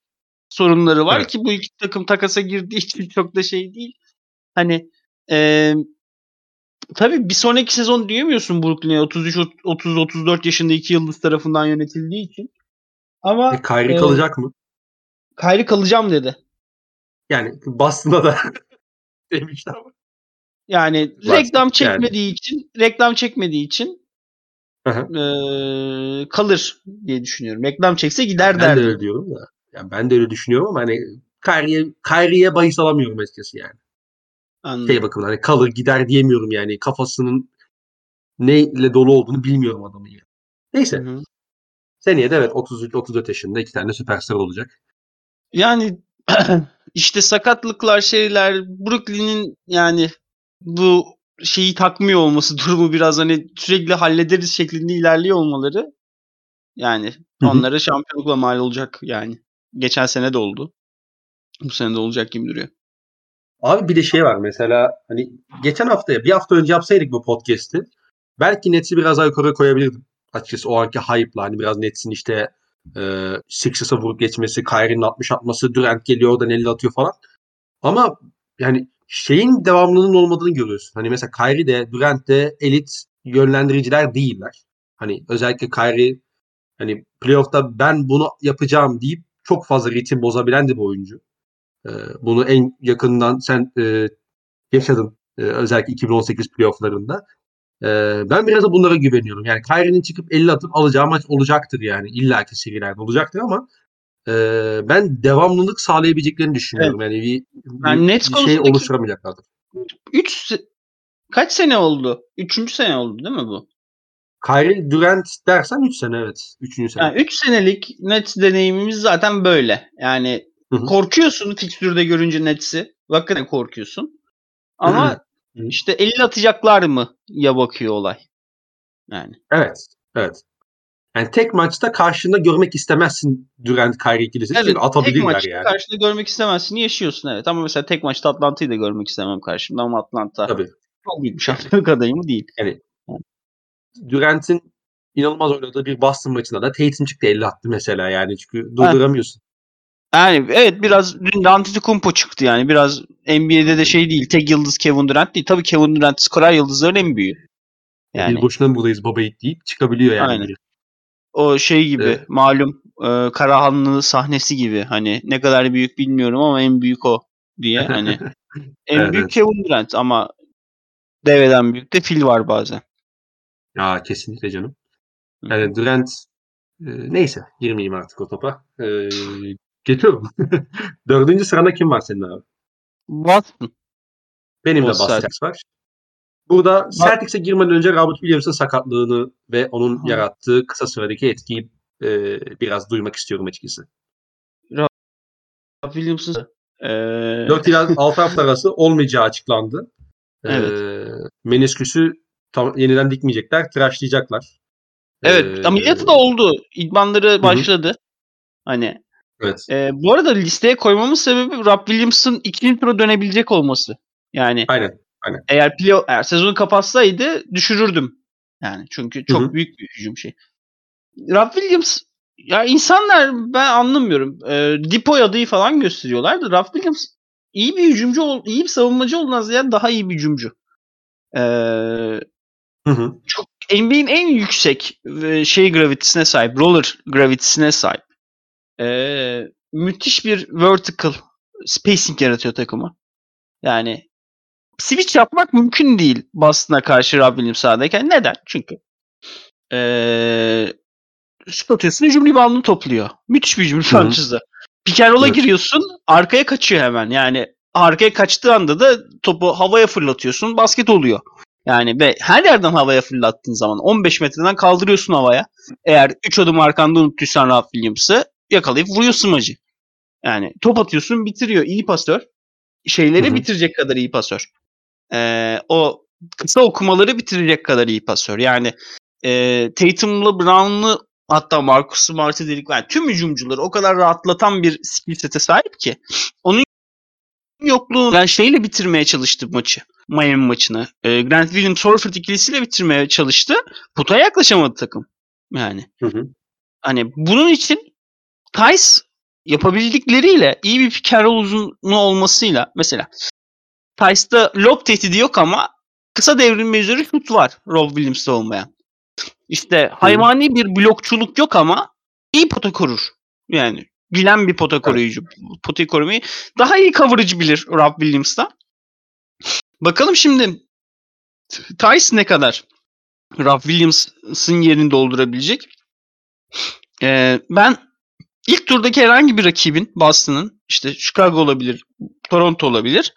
sorunları var Evet. ki bu iki takım takasa girdiği *laughs* için çok da şey değil. Hani ee, tabii bir sonraki sezon diyemiyorsun Brooklyn'e 33 30 34 yaşında iki yıldız tarafından yönetildiği için. Ama E, Kyrie e, kalacak mı? Kyrie kalacağım dedi. Yani Boston'da da *laughs* demişti ama. Yani Var. reklam Yani. çekmediği için reklam çekmediği için ee, kalır diye düşünüyorum. Reklam çekse gider Ben de derdim. öyle diyorum da. Yani ben de öyle düşünüyorum ama hani Kyrie'ye Kyrie'ye bahis alamıyorum açıkçası yani. Anladım. Şey bakımından hani kalır gider diyemiyorum yani. Kafasının neyle dolu olduğunu bilmiyorum adamın yani. Neyse. Hı hı. Seneye de evet 33-34 yaşında iki tane süperstar olacak. Yani *clears throat* işte sakatlıklar şeyler Brooklyn'in yani bu şeyi takmıyor olması *laughs* durumu biraz hani sürekli hallederiz şeklinde ilerliyor olmaları yani onlara şampiyonlukla mal olacak yani. Geçen sene de oldu. Bu sene de olacak gibi duruyor. Abi bir de şey var mesela hani geçen haftaya bir hafta önce yapsaydık bu podcast'i belki Nets'i biraz daha yukarı koyabilirdim. Açıkçası o anki hype'la hani biraz Nets'in işte e, Sixers'a vurup geçmesi, Kyrie'nin 60 atması, Durant geliyor oradan 50 atıyor falan. Ama yani şeyin devamlılığının olmadığını görüyorsun. Hani mesela Kyrie de Durant de elit yönlendiriciler değiller. Hani özellikle Kyrie hani playoff'ta ben bunu yapacağım deyip çok fazla ritim bozabilen de bir oyuncu. Ee, bunu en yakından sen e, yaşadın e, özellikle 2018 playofflarında. Ee, ben biraz da bunlara güveniyorum. Yani Kyrie'nin çıkıp 50 atıp alacağı maç olacaktır yani. İlla ki serilerde olacaktır ama e, ben devamlılık sağlayabileceklerini düşünüyorum. Yani bir, bir, Yani Nets bir şey oluşturamayacaklardır. 3 kaç sene oldu? Üçüncü sene oldu değil mi bu? Kyrie Durant dersen 3 sene evet. 3. sene. Yani 3 senelik Nets deneyimimiz zaten böyle. Yani Hı hı. korkuyorsun fikstürde görünce Nets'i. Hakikaten korkuyorsun. Ama Hı hı. işte 50 atacaklar mı ya bakıyor olay. Yani. Evet. Evet. Yani tek maçta karşında görmek istemezsin Durant Kyrie ikilisini. Evet, Çünkü tek atabilirler maçta yani. karşında görmek istemezsin yaşıyorsun evet. Ama mesela tek maçta Atlanta'yı da görmek istemem karşımda ama Atlanta Tabii. çok büyük bir şampiyonluk *laughs* adayı mı değil. Durant'in inanılmaz oynadığı bir Boston maçında da Tatum çıktı 50 attı mesela yani çünkü durduramıyorsun. Yani evet biraz dün de Antetokounmpo çıktı yani. Biraz NBA'de de şey değil. Tek yıldız Kevin Durant değil. Tabii Kevin Durant skorer yıldızların en büyüğü. Yani Biz boşuna buradayız baba deyip çıkabiliyor yani. Aynen. O şey gibi Evet. malum e, Karahanlı sahnesi gibi. Hani ne kadar büyük bilmiyorum ama en büyük o diye. Hani *laughs* en Evet, büyük. Kevin Durant ama deveden büyük de Phil var bazen. Ya kesinlikle canım. Yani Durant e, neyse girmeyeyim artık o topa. E, Geçiyorum. *laughs* Dördüncü sırada kim var senin abi? Boston. Benim de Boston Boston Celtics var. Burada Celtics'e girmeden önce Robert Williams'ın sakatlığını ve onun Hı. yarattığı kısa süredeki etkiyi e, biraz duymak istiyorum açıkçası. Williams'ın ee, 4 ila *laughs* 6 hafta arası olmayacağı açıklandı. Evet. E, menisküsü tam yeniden dikmeyecekler, tıraşlayacaklar. evet E, ameliyatı da oldu. İdmanları başladı. Hani Evet. e, bu arada listeye koymamın sebebi Rob Williams'ın ikinci tura dönebilecek olması. Yani Aynen. Eğer play eğer sezonu kapatsaydı düşürürdüm. Yani çünkü çok Hı hı. büyük bir hücum şey. Rob Williams ya insanlar ben anlamıyorum. E, Dipoy adayı falan gösteriyorlar da Rob Williams iyi bir hücumcu, ol, iyi bir savunmacı olduğundan ziyade daha iyi bir hücumcu. Eee Hı hı. çok NBA'in en yüksek e, şey gravitisine sahip, roller gravitisine sahip. Ee, müthiş bir vertical spacing yaratıyor takıma. Yani switch yapmak mümkün değil Boston'a karşı Rob Williams sahadayken. Neden? Çünkü ee, şut atıyorsun hücum reboundunu topluyor. Müthiş bir hücum franchise. Roll'a Evet. giriyorsun arkaya kaçıyor hemen. Yani arkaya kaçtığı anda da topu havaya fırlatıyorsun basket oluyor. Yani ve her yerden havaya fırlattığın zaman 15 metreden kaldırıyorsun havaya. Eğer 3 adım arkanda unuttuysan Rob Williams'ı yakalayıp vuruyorsun macı. Yani top atıyorsun bitiriyor. İyi pasör. Şeyleri Hı hı. bitirecek kadar iyi pasör. Ee, o kısa okumaları bitirecek kadar iyi pasör. Yani e, Tatum'la Brown'lu hatta Marcus Smart'ı dedik. Yani tüm hücumcuları o kadar rahatlatan bir skill sete sahip ki. Onun yokluğunu yani şeyle bitirmeye çalıştı maçı. Miami maçını. Ee, Grant Williams Horford ikilisiyle bitirmeye çalıştı. Potaya yaklaşamadı takım. Yani Hı hı. hani bunun için Tice yapabildikleriyle iyi bir pick and roll uzunluğu olmasıyla mesela Tice'da lob tehdidi yok ama kısa devrilme üzeri şut var Rob Williams'ta olmayan. İşte hayvani bir blokçuluk yok ama iyi pota korur. Yani bilen bir pota koruyucu. Potayı korumayı daha iyi coverage bilir Rob Williams'ta. Bakalım şimdi Tice ne kadar Rob Williams'ın yerini doldurabilecek. Ee, ben ilk turdaki herhangi bir rakibin Boston'ın işte Chicago olabilir, Toronto olabilir.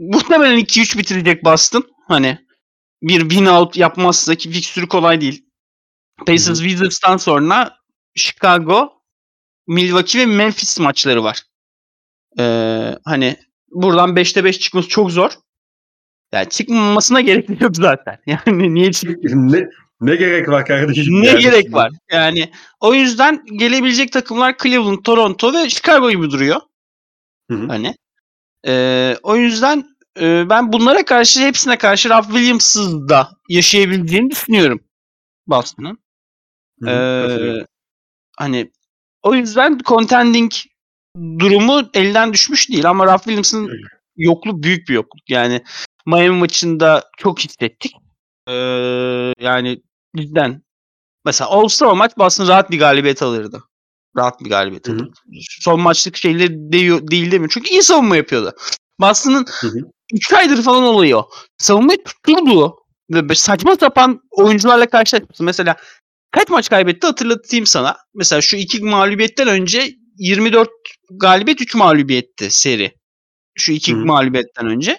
Muhtemelen 2-3 bitirecek Boston. Hani bir win out yapmazsa ki fikstürü kolay değil. Pacers Wizards'tan sonra Chicago, Milwaukee ve Memphis maçları var. Ee, hani buradan 5'te 5 çıkması çok zor. Yani çıkmamasına gerek *laughs* yok zaten. Yani niye ne, ne gerek var kardeşim? ne yani gerek var? Yani o yüzden gelebilecek takımlar Cleveland, Toronto ve Chicago gibi duruyor. Hı hı. Hani. Ee, o yüzden e, ben bunlara karşı hepsine karşı Rob Williams'ız da yaşayabileceğini düşünüyorum Boston'ın. Ee, hani o yüzden contending durumu elden düşmüş değil ama Rob Williams'ın yokluğu büyük bir yokluk. Yani Miami maçında çok hissettik. Ee, yani cidden mesela olsa o maç Boston rahat bir galibiyet alırdı. Rahat bir galibiyet alırdı. Son maçlık şeyleri değil, değil demiyorum. Çünkü iyi savunma yapıyordu. Boston'ın Hı hı. 3 aydır falan oluyor. Savunmayı tutturdu. Ve saçma sapan oyuncularla karşılaşmışsın. Mesela kaç maç kaybetti hatırlatayım sana. Mesela şu iki mağlubiyetten önce 24 galibiyet 3 mağlubiyetti seri. Şu iki Hı hı. mağlubiyetten önce.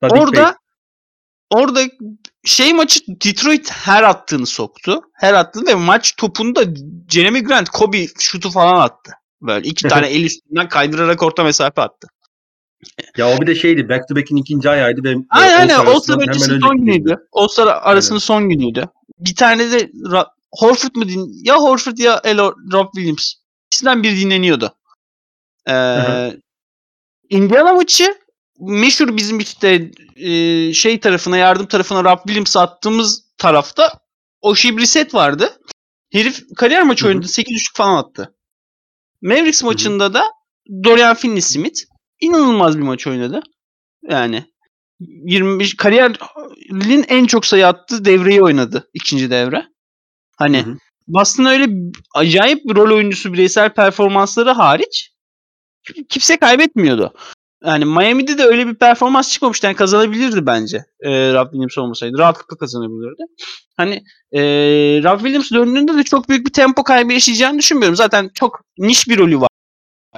Tabii Orada orada şey maçı Detroit her attığını soktu. Her attığını ve maç topunda Jeremy Grant Kobe şutu falan attı. Böyle iki tane *laughs* el üstünden kaydırarak orta mesafe attı. Ya o bir de şeydi back to back'in ikinci ayağıydı ve Aynen aynen. All-Star öncesi son günüydü. All-Star arasının son günüydü. Bir tane de Horford mu din? Ya Horford ya Elo Rob Williams. İkisinden biri dinleniyordu. Ee. Indiana maçı meşhur bizim işte e, şey tarafına yardım tarafına Rob Williams attığımız tarafta Oshie Brissett vardı. Herif kariyer maçı oynadı. 8.5 falan attı. Mavericks maçında da Dorian Finney-Smith inanılmaz bir maç oynadı. Yani 25 kariyerin en çok sayı attığı devreyi oynadı ikinci devre. Hani. Boston öyle acayip bir rol oyuncusu bireysel performansları hariç kimse kaybetmiyordu. Yani Miami'de de öyle bir performans çıkmamıştı. Yani kazanabilirdi bence. E, Rob Williams olmasaydı. Rahatlıkla kazanabilirdi. Hani e, Rob Williams döndüğünde de çok büyük bir tempo kaybı yaşayacağını düşünmüyorum. Zaten çok niş bir rolü var.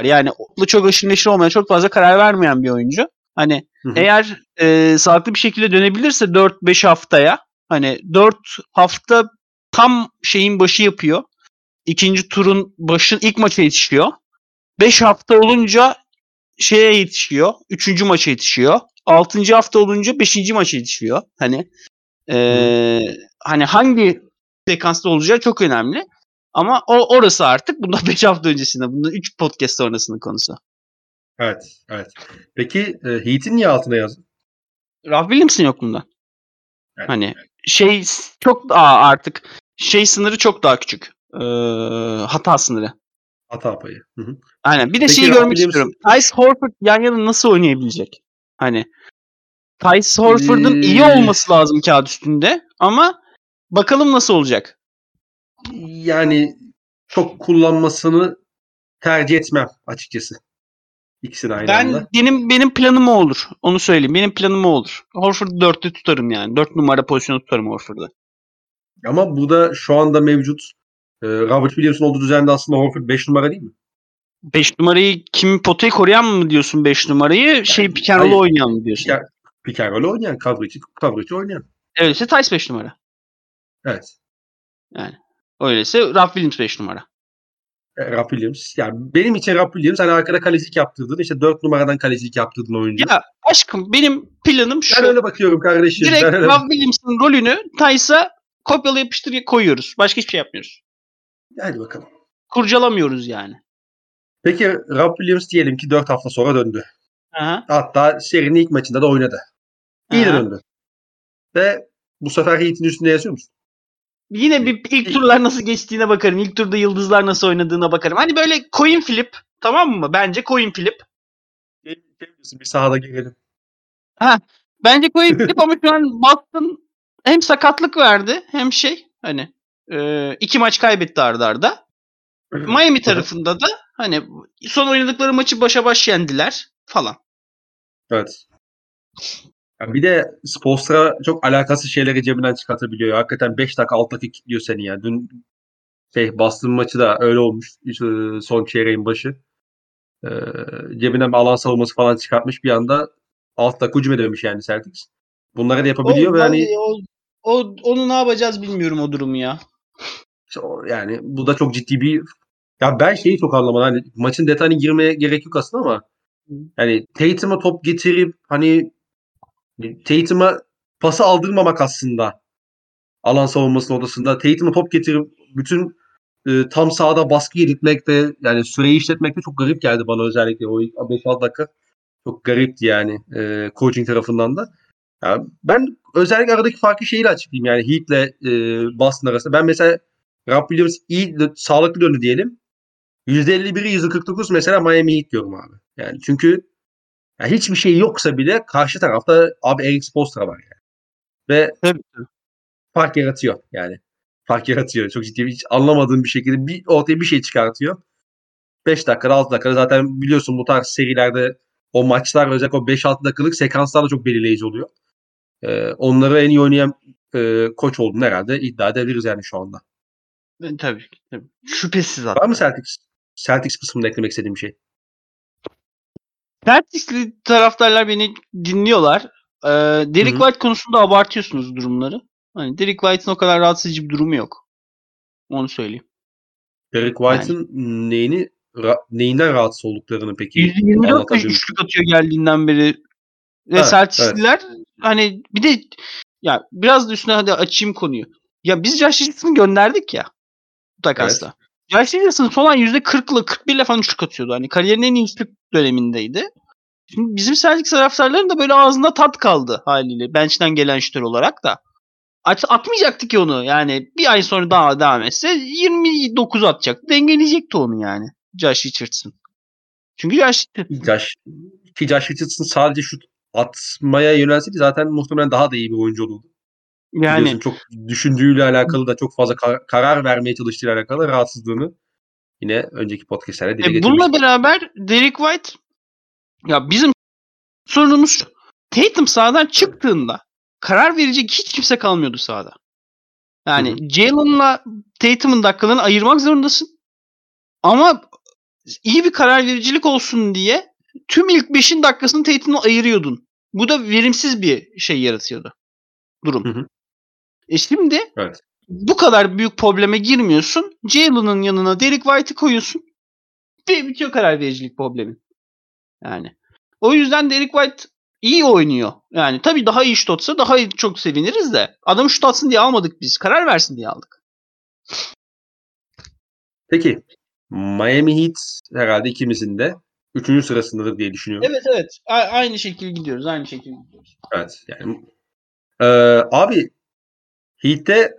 Yani çok aşırı neşir olmayan, çok fazla karar vermeyen bir oyuncu. Hani Hı hı. eğer e, sağlıklı bir şekilde dönebilirse 4-5 haftaya hani 4 hafta tam şeyin başı yapıyor. İkinci turun başın ilk maça yetişiyor. 5 hafta olunca şeye yetişiyor. Üçüncü maça yetişiyor. Altıncı hafta olunca beşinci maça yetişiyor. Hani eee, hani hangi sekansta olacağı çok önemli. Ama o orası artık bundan *laughs* 5 hafta öncesinde. Bundan 3 podcast sonrasının konusu. Evet, evet. Peki e, Heat'in niye altına yazdın? Ralph Williams'ın yok bundan. Evet. Hani şey s- çok daha artık şey sınırı çok daha küçük. Eee, hata sınırı. Hata payı. Hı hı. Aynen. Bir de Peki şeyi görmek istiyorum. Tyce Horford yan yana nasıl oynayabilecek? Hani Tyce Horford'un iyi Ee, olması lazım kağıt üstünde ama bakalım nasıl olacak. Yani çok kullanmasını tercih etmem açıkçası. İkisini aynı Ben anda. benim benim planım o olur. Onu söyleyeyim. Benim planım o olur. Horford'u dörtte tutarım yani. Dört numara pozisyonu tutarım Horford'u. Ama bu da şu anda mevcut e, Robert Williams'ın olduğu düzende aslında Horford 5 numara değil mi? 5 numarayı kim potayı koruyan mı diyorsun 5 numarayı? Şey and roll hayır. oynayan mı diyorsun? And roll oynayan, kadro içi, kadro içi oynayan. Öyleyse Tyce 5 numara. Evet. Öyleyse Ralph Williams 5 numara. E, Rob Williams. Yani benim için Rob Williams hani arkada kalecilik yaptırdın. işte 4 numaradan kalecilik yaptırdın oyuncu. Ya aşkım benim planım şu. ben öyle bakıyorum kardeşim. Direkt Rob Williams'ın rolünü Tyce'a kopyala yapıştır koyuyoruz. Başka hiçbir şey yapmıyoruz. Hadi bakalım. Kurcalamıyoruz yani. Peki Rob Williams diyelim ki 4 hafta sonra döndü. Aha. Hatta serinin ilk maçında da oynadı. İyi de döndü. Ve bu sefer Heat'in üstünde yazıyor musun? Yine bir ilk turlar nasıl geçtiğine bakarım. İlk turda yıldızlar nasıl oynadığına bakarım. Hani böyle coin flip tamam mı? Bence coin flip. Şey diyorsun, bir sahada girelim. Bence coin flip ama şu an Boston hem sakatlık verdi hem şey hani e, iki maç kaybetti arda arda. *clears throat* Miami tarafında da hani son oynadıkları maçı başa baş yendiler falan. Evet. Ya bir de Spolstra çok alakasız şeyleri cebinden çıkartabiliyor. Hakikaten 5 dakika 6 dakika kilitliyor seni ya. Dün şey Boston maçı da öyle olmuş. E, Son çeyreğin başı. Ee, cebinden bir alan savunması falan çıkartmış. Bir anda 6 dakika hücum edememiş yani Celtics. Bunları da yapabiliyor O, ve hani o, o, onu ne yapacağız bilmiyorum o durumu ya. Yani bu da çok ciddi bir ya ben şeyi çok anlamadım. Hani maçın detayına girmeye gerek yok aslında ama yani Tatum'a top getirip hani Tatum'a pası aldırmamak aslında alan savunmasının odasında. Tatum'a top getirip bütün e, tam sahada baskı yedirtmek de yani süreyi işletmek de çok garip geldi bana özellikle o ilk 5-6 dakika. Çok garipti yani e, coaching tarafından da. Ya ben özellikle aradaki farkı şeyle açıklayayım yani Heat'le e, Boston arasında. Ben mesela Rob Williams iyi sağlıklı döndü diyelim. %51'i %49 mesela Miami Heat diyorum abi. Yani çünkü ya hiçbir şey yoksa bile karşı tarafta abi Eric Spoelstra var yani. Ve Tabii. fark yaratıyor yani. Fark yaratıyor. Çok ciddi hiç anlamadığım bir şekilde bir ortaya bir şey çıkartıyor. 5 dakikada 6 dakikada zaten biliyorsun bu tarz serilerde o maçlar özellikle o 5-6 dakikalık sekanslar da çok belirleyici oluyor. Ee, onları en iyi oynayan e, koç olduğunu herhalde iddia edebiliriz yani şu anda. E, Tabii. tabii. Şüphesiz hatta. Var mı Celtics? Celtics kısmında eklemek istediğim bir şey. Celtics'li taraftarlar beni dinliyorlar. Ee, Derek Hı hı. White konusunda abartıyorsunuz durumları. Hani Derek White'ın o kadar rahatsız edici bir durumu yok. Onu söyleyeyim. Derek White'ın neyini ra- neyinden rahatsız olduklarını peki 124 anlatabilir misin? üçlük atıyor geldiğinden beri. Ve Evet, Celtics'liler hani bir de ya biraz da üstüne hadi açayım konuyu. Ya biz Josh Richardson'ı gönderdik ya. Bu takasla. Josh Richardson son an %40'lı 41'le falan üçlük atıyordu. Hani kariyerinin en iyi üçlük dönemindeydi. Şimdi bizim Celtics taraftarların da böyle ağzında tat kaldı haliyle. Bench'ten gelen şütör olarak da. At, atmayacaktı ki onu. Yani bir ay sonra daha devam etse 29 atacaktı. Dengeleyecekti onu yani. Josh Richardson. Çünkü Josh Richardson. Josh, ki Josh Richardson sadece şut atmaya yönelseydi zaten muhtemelen daha da iyi bir oyuncu olurdu. Yani Biliyorsun çok düşündüğüyle alakalı da çok fazla kar- karar vermeye çalıştığıyla alakalı rahatsızlığını yine önceki podcastlerde dile E, getirmiştik. bununla beraber Derek White ya bizim sorunumuz şu. Tatum sahadan çıktığında karar verecek hiç kimse kalmıyordu sahada. Yani Jalen'la Tatum'un dakikalarını ayırmak zorundasın. Ama iyi bir karar vericilik olsun diye tüm ilk 5'in dakikasını Tatum'u ayırıyordun. Bu da verimsiz bir şey yaratıyordu. Durum. Hı hı. E şimdi Evet. bu kadar büyük probleme girmiyorsun. Jalen'ın yanına Derek White'ı koyuyorsun. Ve bitiyor karar vericilik problemin. Yani. O yüzden Derek White iyi oynuyor. Yani tabii daha iyi şut atsa daha iyi, çok seviniriz de. Adam şut atsın diye almadık biz. Karar versin diye aldık. Peki Miami Heat herhalde ikimizin de üçüncü sırasındadır diye düşünüyorum. Evet evet. A- aynı şekilde gidiyoruz. Aynı şekilde gidiyoruz. Evet. Yani Ee, abi Heat'te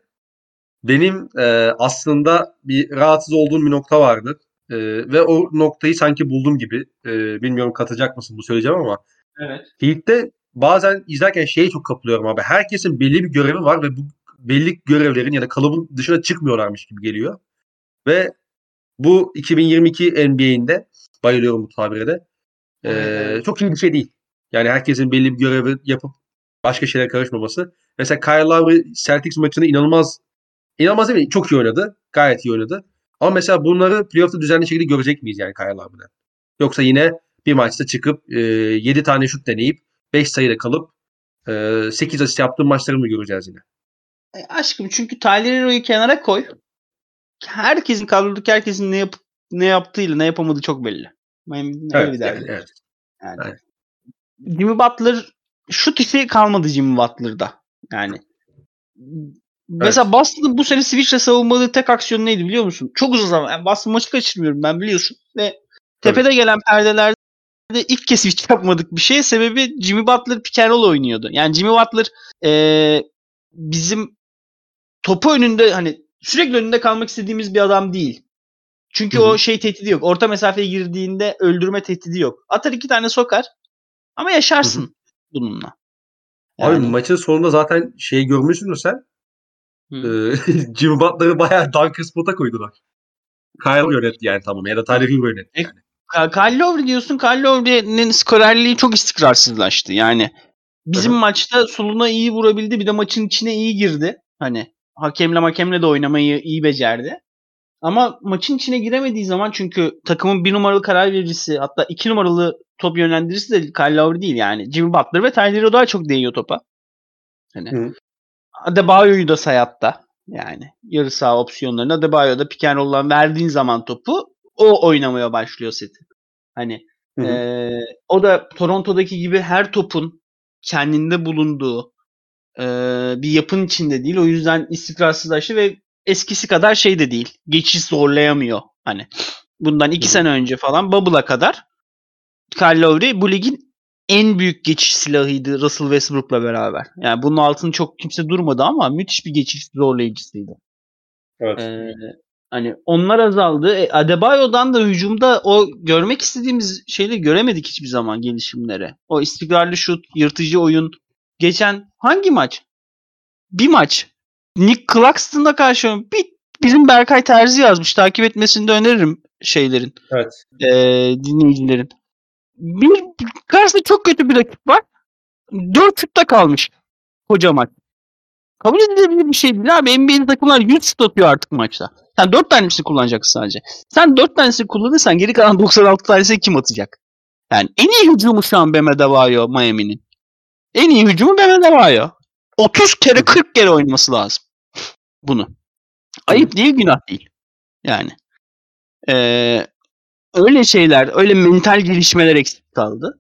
benim e, aslında bir rahatsız olduğum bir nokta vardı. E, ve o noktayı sanki buldum gibi. E, bilmiyorum katacak mısın bu söyleyeceğim ama Evet. Heat'te bazen izlerken şeye çok kapılıyorum abi. Herkesin belli bir görevi var ve bu belli görevlerin ya da kalıbın dışına çıkmıyorlarmış gibi geliyor. Ve bu 2022 NBA'inde bayılıyorum bu tabire de. e, Evet, evet. Çok iyi bir şey değil. Yani herkesin belli bir görevi yapıp başka şeylere karışmaması. Mesela Kyle Lowry Celtics maçında inanılmaz inanılmaz değil mi? Çok iyi oynadı. Gayet iyi oynadı. Ama mesela bunları playoff'ta düzenli şekilde görecek miyiz yani Kyle Lowry'den? Yoksa yine bir maçta çıkıp e, 7 tane şut deneyip 5 sayıda kalıp e, 8 asist yaptığı maçları mı göreceğiz yine? E, aşkım çünkü Tyler Hero'yu kenara koy. Herkesin kadrodaki herkesin ne yapıp ne yaptığıyla ne yapamadığı çok belli. Miami'nin öyle Evet, bir derdi. yani, evet. Yani. Evet. Jimmy Butler şut işi kalmadı Jimmy Butler'da. Yani Mesela Boston'ın bu sene Switch'le savunmadığı tek aksiyon neydi biliyor musun? Çok uzun zaman. Yani Boston maçı kaçırmıyorum ben biliyorsun. Ve tepede gelen perdelerde ilk kez Switch yapmadık bir şey. Sebebi Jimmy Butler pick oynuyordu. Yani Jimmy Butler eee, bizim topu önünde hani sürekli önünde kalmak istediğimiz bir adam değil. Çünkü Hı hı. o şey tehdidi yok. Orta mesafeye girdiğinde öldürme tehdidi yok. Atar iki tane sokar ama yaşarsın bununla. Abi Yani- maçın sonunda zaten şey görmüşsündür sen. Ee, *laughs* Jimmy Butler'ı bayağı dunker spot'a koydular. Kyle yönetti yani tamam. Ya da Tyler Hero yönetti. Yani. Kyle Lowry diyorsun. Kyle Lowry'nin skorerliği çok istikrarsızlaştı. Yani bizim hı. maçta soluna iyi vurabildi. Bir de maçın içine iyi girdi. Hani hakemle hakemle de oynamayı iyi becerdi. Ama maçın içine giremediği zaman çünkü takımın bir numaralı karar vericisi hatta iki numaralı top yönlendiricisi de Kyle Lowry değil yani. Jimmy Butler ve Tyler Hero daha çok değiyor topa. Hani Hı. Adebayo'yu da sayatta. Yani yarı saha opsiyonlarını Adebayo'da pick and roll'dan verdiğin zaman topu o oynamaya başlıyor seti. Hani Hı hı. ee, o da Toronto'daki gibi her topun kendinde bulunduğu ee, bir yapın içinde değil. O yüzden istikrarsızlaştı ve eskisi kadar şey de değil. Geçiş zorlayamıyor. Hani bundan iki hı. sene önce falan Bubble'a kadar Kyle Lowry bu ligin en büyük geçiş silahıydı Russell Westbrook'la beraber. Yani bunun altını çok kimse durmadı ama müthiş bir geçiş zorlayıcısıydı. Evet. Ee, hani onlar azaldı. E, Adebayo'dan da hücumda o görmek istediğimiz şeyleri göremedik hiçbir zaman gelişimlere. O istikrarlı şut, yırtıcı oyun. Geçen hangi maç? Bir maç. Nick Claxton'a karşı bir bizim Berkay Terzi yazmış. Takip etmesini de öneririm şeylerin, Evet. e, dinleyicilerin. Bir karşısında çok kötü bir rakip var. Dört şutta kalmış koca maç. Kabul edilebilir bir şey değil abi. NBA'de takımlar 100 şut atıyor artık maçta. Sen 4 tanesini kullanacaksın sadece. Sen 4 tanesini kullanırsan geri kalan 96 tanesini kim atacak? Yani en iyi hücumu şu an Bam Adebayo Miami'nin. En iyi hücumu Bam Adebayo. 30 kere 40 kere oynaması lazım. Bunu. Ayıp değil günah değil. Yani. Ee, öyle şeyler, öyle mental gelişmeler eksik kaldı.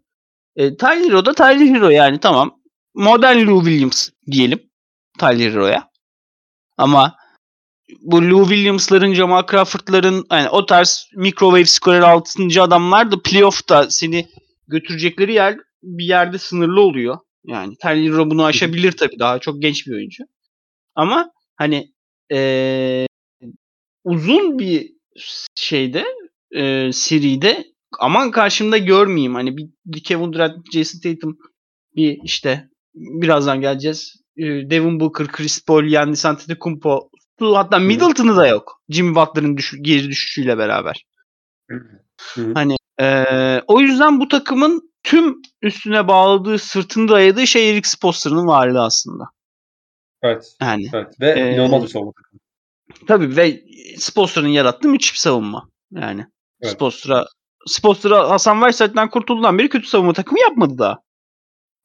E, Tyler Hero da Tyler Hero yani tamam. Modern Lou Williams diyelim Tyler Hero'ya. Ama bu Lou Williams'ların, Jamal Crawford'ların yani o tarz microwave skorer 6. adamlar da playoff'ta seni götürecekleri yer bir yerde sınırlı oluyor. Yani Tyler Hero bunu aşabilir tabii. Daha çok genç bir oyuncu. Ama hani eee, uzun bir şeyde eee seride aman karşımda görmeyeyim. Hani bir, Kevin Durant, Jason Tatum bir işte birazdan geleceğiz. Eee, Devin Booker, Chris Paul, Giannis Antetokounmpo hatta Middleton'ı da yok. Jimmy Butler'ın düş- geri düşüşüyle beraber. Hani eee, o yüzden bu takımın tüm üstüne bağladığı, sırtını dayadığı şey Eric Spoelstra'nın varlığı aslında. Evet. Yani Evet. Ve Ee, inanılmaz bir savunma. tabii ve Spoelstra'nın yarattığı müthiş bir savunma. Yani Evet. Spoelstra Spoelstra Hasan Whiteside'den kurtulduğundan beri kötü savunma takımı yapmadı daha.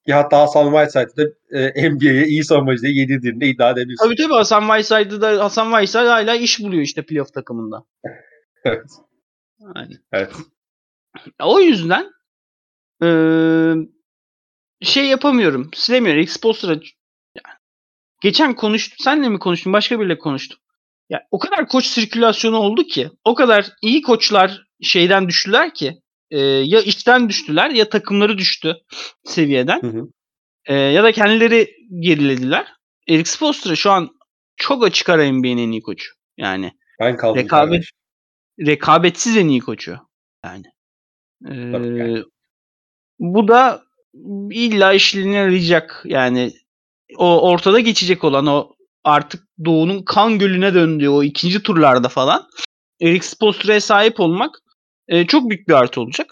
Ki hatta Hasan Whiteside'ı da e, NBA'ye iyi savunmacı diye yedirdiğini de iddia edebilirsin. Tabii tabii Hasan Whiteside'da da Hasan Whiteside hala iş buluyor işte playoff takımında. *laughs* Evet. Yani. Evet. O yüzden eee, şey yapamıyorum. Silemiyorum. Yani, geçen konuştum. Senle mi konuştum? Başka biriyle konuştum. Ya o kadar koç sirkülasyonu oldu ki, o kadar iyi koçlar şeyden düştüler ki, e, ya işten düştüler ya takımları düştü seviyeden. Hı hı. E, ya da kendileri gerilediler. Eric Spoelstra şu an çok açık ara NBA'nin en iyi koçu. Yani Ben kaldım. Rekabet- kardeş. rekabetsiz en iyi koçu. Yani. E, yani. bu da illa işlerine yarayacak. Yani o ortada geçecek olan o artık Doğu'nun kan gölüne döndüğü o ikinci turlarda falan Eric Spoelstra'ya sahip olmak e, çok büyük bir artı olacak.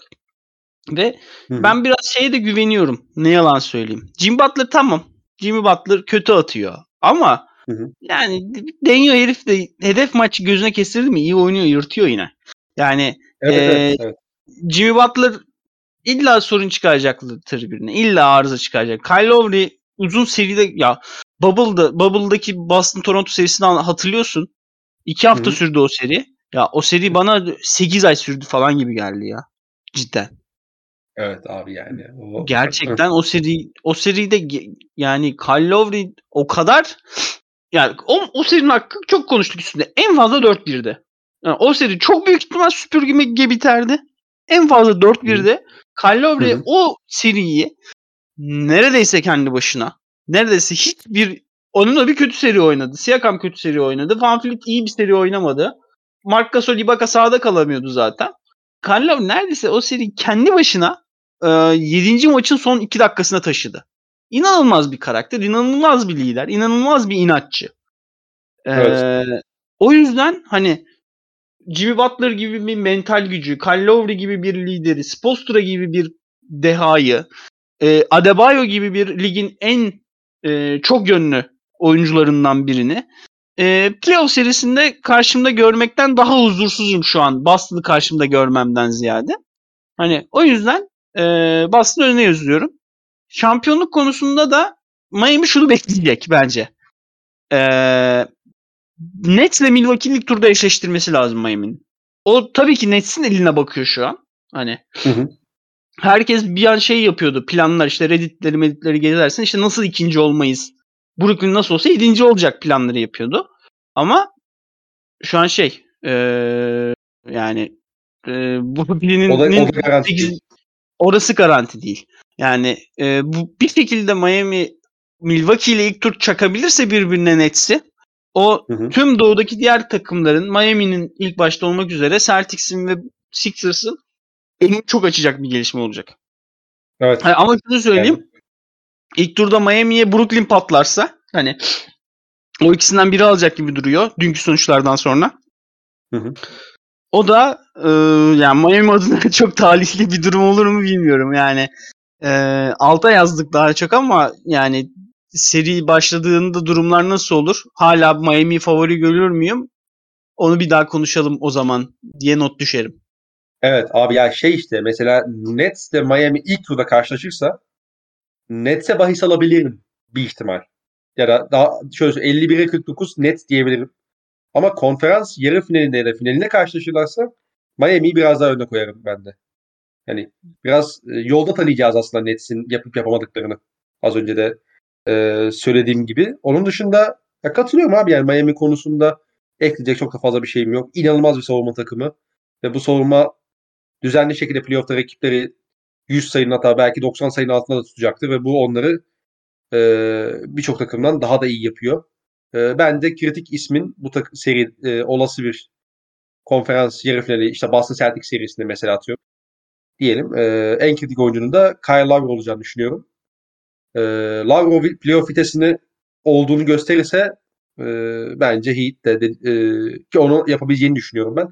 Ve Hı hı. ben biraz şeye de güveniyorum. Ne yalan söyleyeyim. Jim Butler tamam. Jimmy Butler kötü atıyor. Ama Hı hı. yani deniyor herif de hedef maçı gözüne kestirdi mi iyi oynuyor yırtıyor yine. Yani Evet, Ee, evet, evet. Jimmy Butler illa sorun çıkaracaktır tribüne. İlla arıza çıkaracak. Kyle Lowry uzun seride ya Bubble'da Bubble'daki Boston Toronto serisini hatırlıyorsun. İki hafta Hı hı. sürdü o seri. Ya o seri bana 8 ay sürdü falan gibi geldi ya. Cidden. Evet abi yani. O, Gerçekten o seri o seride yani Kyle Lowry o kadar yani o, o serinin hakkı çok konuştuk üstünde. En fazla 4-1'de. Yani o seri çok büyük ihtimal süpürge gibi biterdi. En fazla 4-1'de Kyle Lowry o seriyi neredeyse kendi başına neredeyse hiçbir onunla bir kötü seri oynadı. Siakam kötü seri oynadı. Van Fleet iyi bir seri oynamadı. Marc Gasol Ibaka sahada kalamıyordu zaten. Lowry neredeyse o seri kendi başına e, 7. maçın son 2 dakikasına taşıdı. İnanılmaz bir karakter, inanılmaz bir lider, inanılmaz bir inatçı. E, Evet. O yüzden hani Jimmy Butler gibi bir mental gücü, Kyle Lowry gibi bir lideri, Spoelstra gibi bir dehayı, e, Adebayo gibi bir ligin en e, çok yönlü oyuncularından birini e, playoff serisinde karşımda görmekten daha huzursuzum şu an. Boston'ı karşımda görmemden ziyade. Hani o yüzden e, Boston önüne yazıyorum. Şampiyonluk konusunda da Miami şunu *laughs* bekleyecek bence. E, Nets'le Milwaukee'nin ilk turda eşleştirmesi lazım Miami'nin. O tabii ki Nets'in eline bakıyor şu an. Hani Hı hı. herkes bir an şey yapıyordu. Planlar işte Reddit'leri Reddit'leri gezersin. işte nasıl ikinci olmayız? Brooklyn nasıl olsa yedinci olacak planları yapıyordu. Ama şu an şey eee, yani eee Brooklyn'in *laughs* O da, o da garanti sekiz- değil. orası garanti değil. Yani eee, bu bir şekilde Miami Milwaukee ile ilk tur çakabilirse birbirine Nets'i o Hı hı. tüm doğudaki diğer takımların Miami'nin ilk başta olmak üzere Celtics'in ve Sixers'ın önünü çok açacak bir gelişme olacak. Evet. Ama şunu söyleyeyim. Yani, İlk turda Miami'ye Brooklyn patlarsa hani o ikisinden biri alacak gibi duruyor dünkü sonuçlardan sonra. Hı hı. O da e, yani Miami adına *laughs* çok talihli bir durum olur mu bilmiyorum. Yani e, alta yazdık daha çok ama yani seri başladığında durumlar nasıl olur? Hala Miami favori görür müyüm? Onu bir daha konuşalım o zaman diye not düşerim. evet abi ya şey işte mesela Nets ile Miami ilk turda karşılaşırsa Nets'e bahis alabilirim bir ihtimal. Ya da daha şöyle söyleyeyim, 51'e 49 Nets diyebilirim. Ama konferans yarı finalinde ya da finaline karşılaşırlarsa Miami'yi biraz daha önde koyarım ben de. Yani biraz e, yolda tanıyacağız aslında Nets'in yapıp yapamadıklarını. Az önce de e, söylediğim gibi. Onun dışında ya katılıyorum abi yani Miami konusunda ekleyecek çok da fazla bir şeyim yok. İnanılmaz bir savunma takımı. Ve bu savunma düzenli şekilde playoff'ta rakipleri 100 sayının hatta belki 90 sayının altında da tutacaktır ve bu onları e, birçok takımdan daha da iyi yapıyor. E, ben de kritik ismin bu tak- seri e, olası bir konferans yarı finali işte Boston Celtics serisinde mesela atıyorum. Diyelim. E, en kritik oyuncunun da Kyle Lowry olacağını düşünüyorum. E, Lowry playoff vitesini olduğunu gösterirse e, bence Heat de, de e, ki onu yapabileceğini düşünüyorum ben.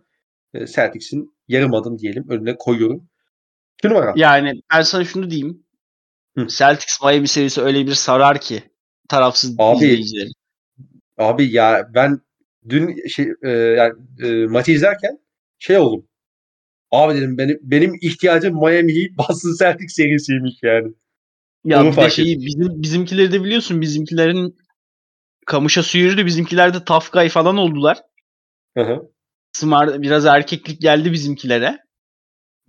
E, Celtics'in yarım adım diyelim önüne koyuyorum. İki numara. Yani ben sana şunu diyeyim. Hı. Celtics Miami serisi öyle bir sarar ki tarafsız Abi, izleyicileri. Abi ya ben dün şey e, yani e, maçı izlerken şey oldum. Abi dedim benim, benim ihtiyacım Miami Heat *laughs* Boston Celtics serisiymiş yani. Ya Onu bir de şeyi bizim bizimkileri de biliyorsun bizimkilerin kamışa su yürüdü. Bizimkiler de tough guy falan oldular. Hı hı. Smart biraz erkeklik geldi bizimkilere.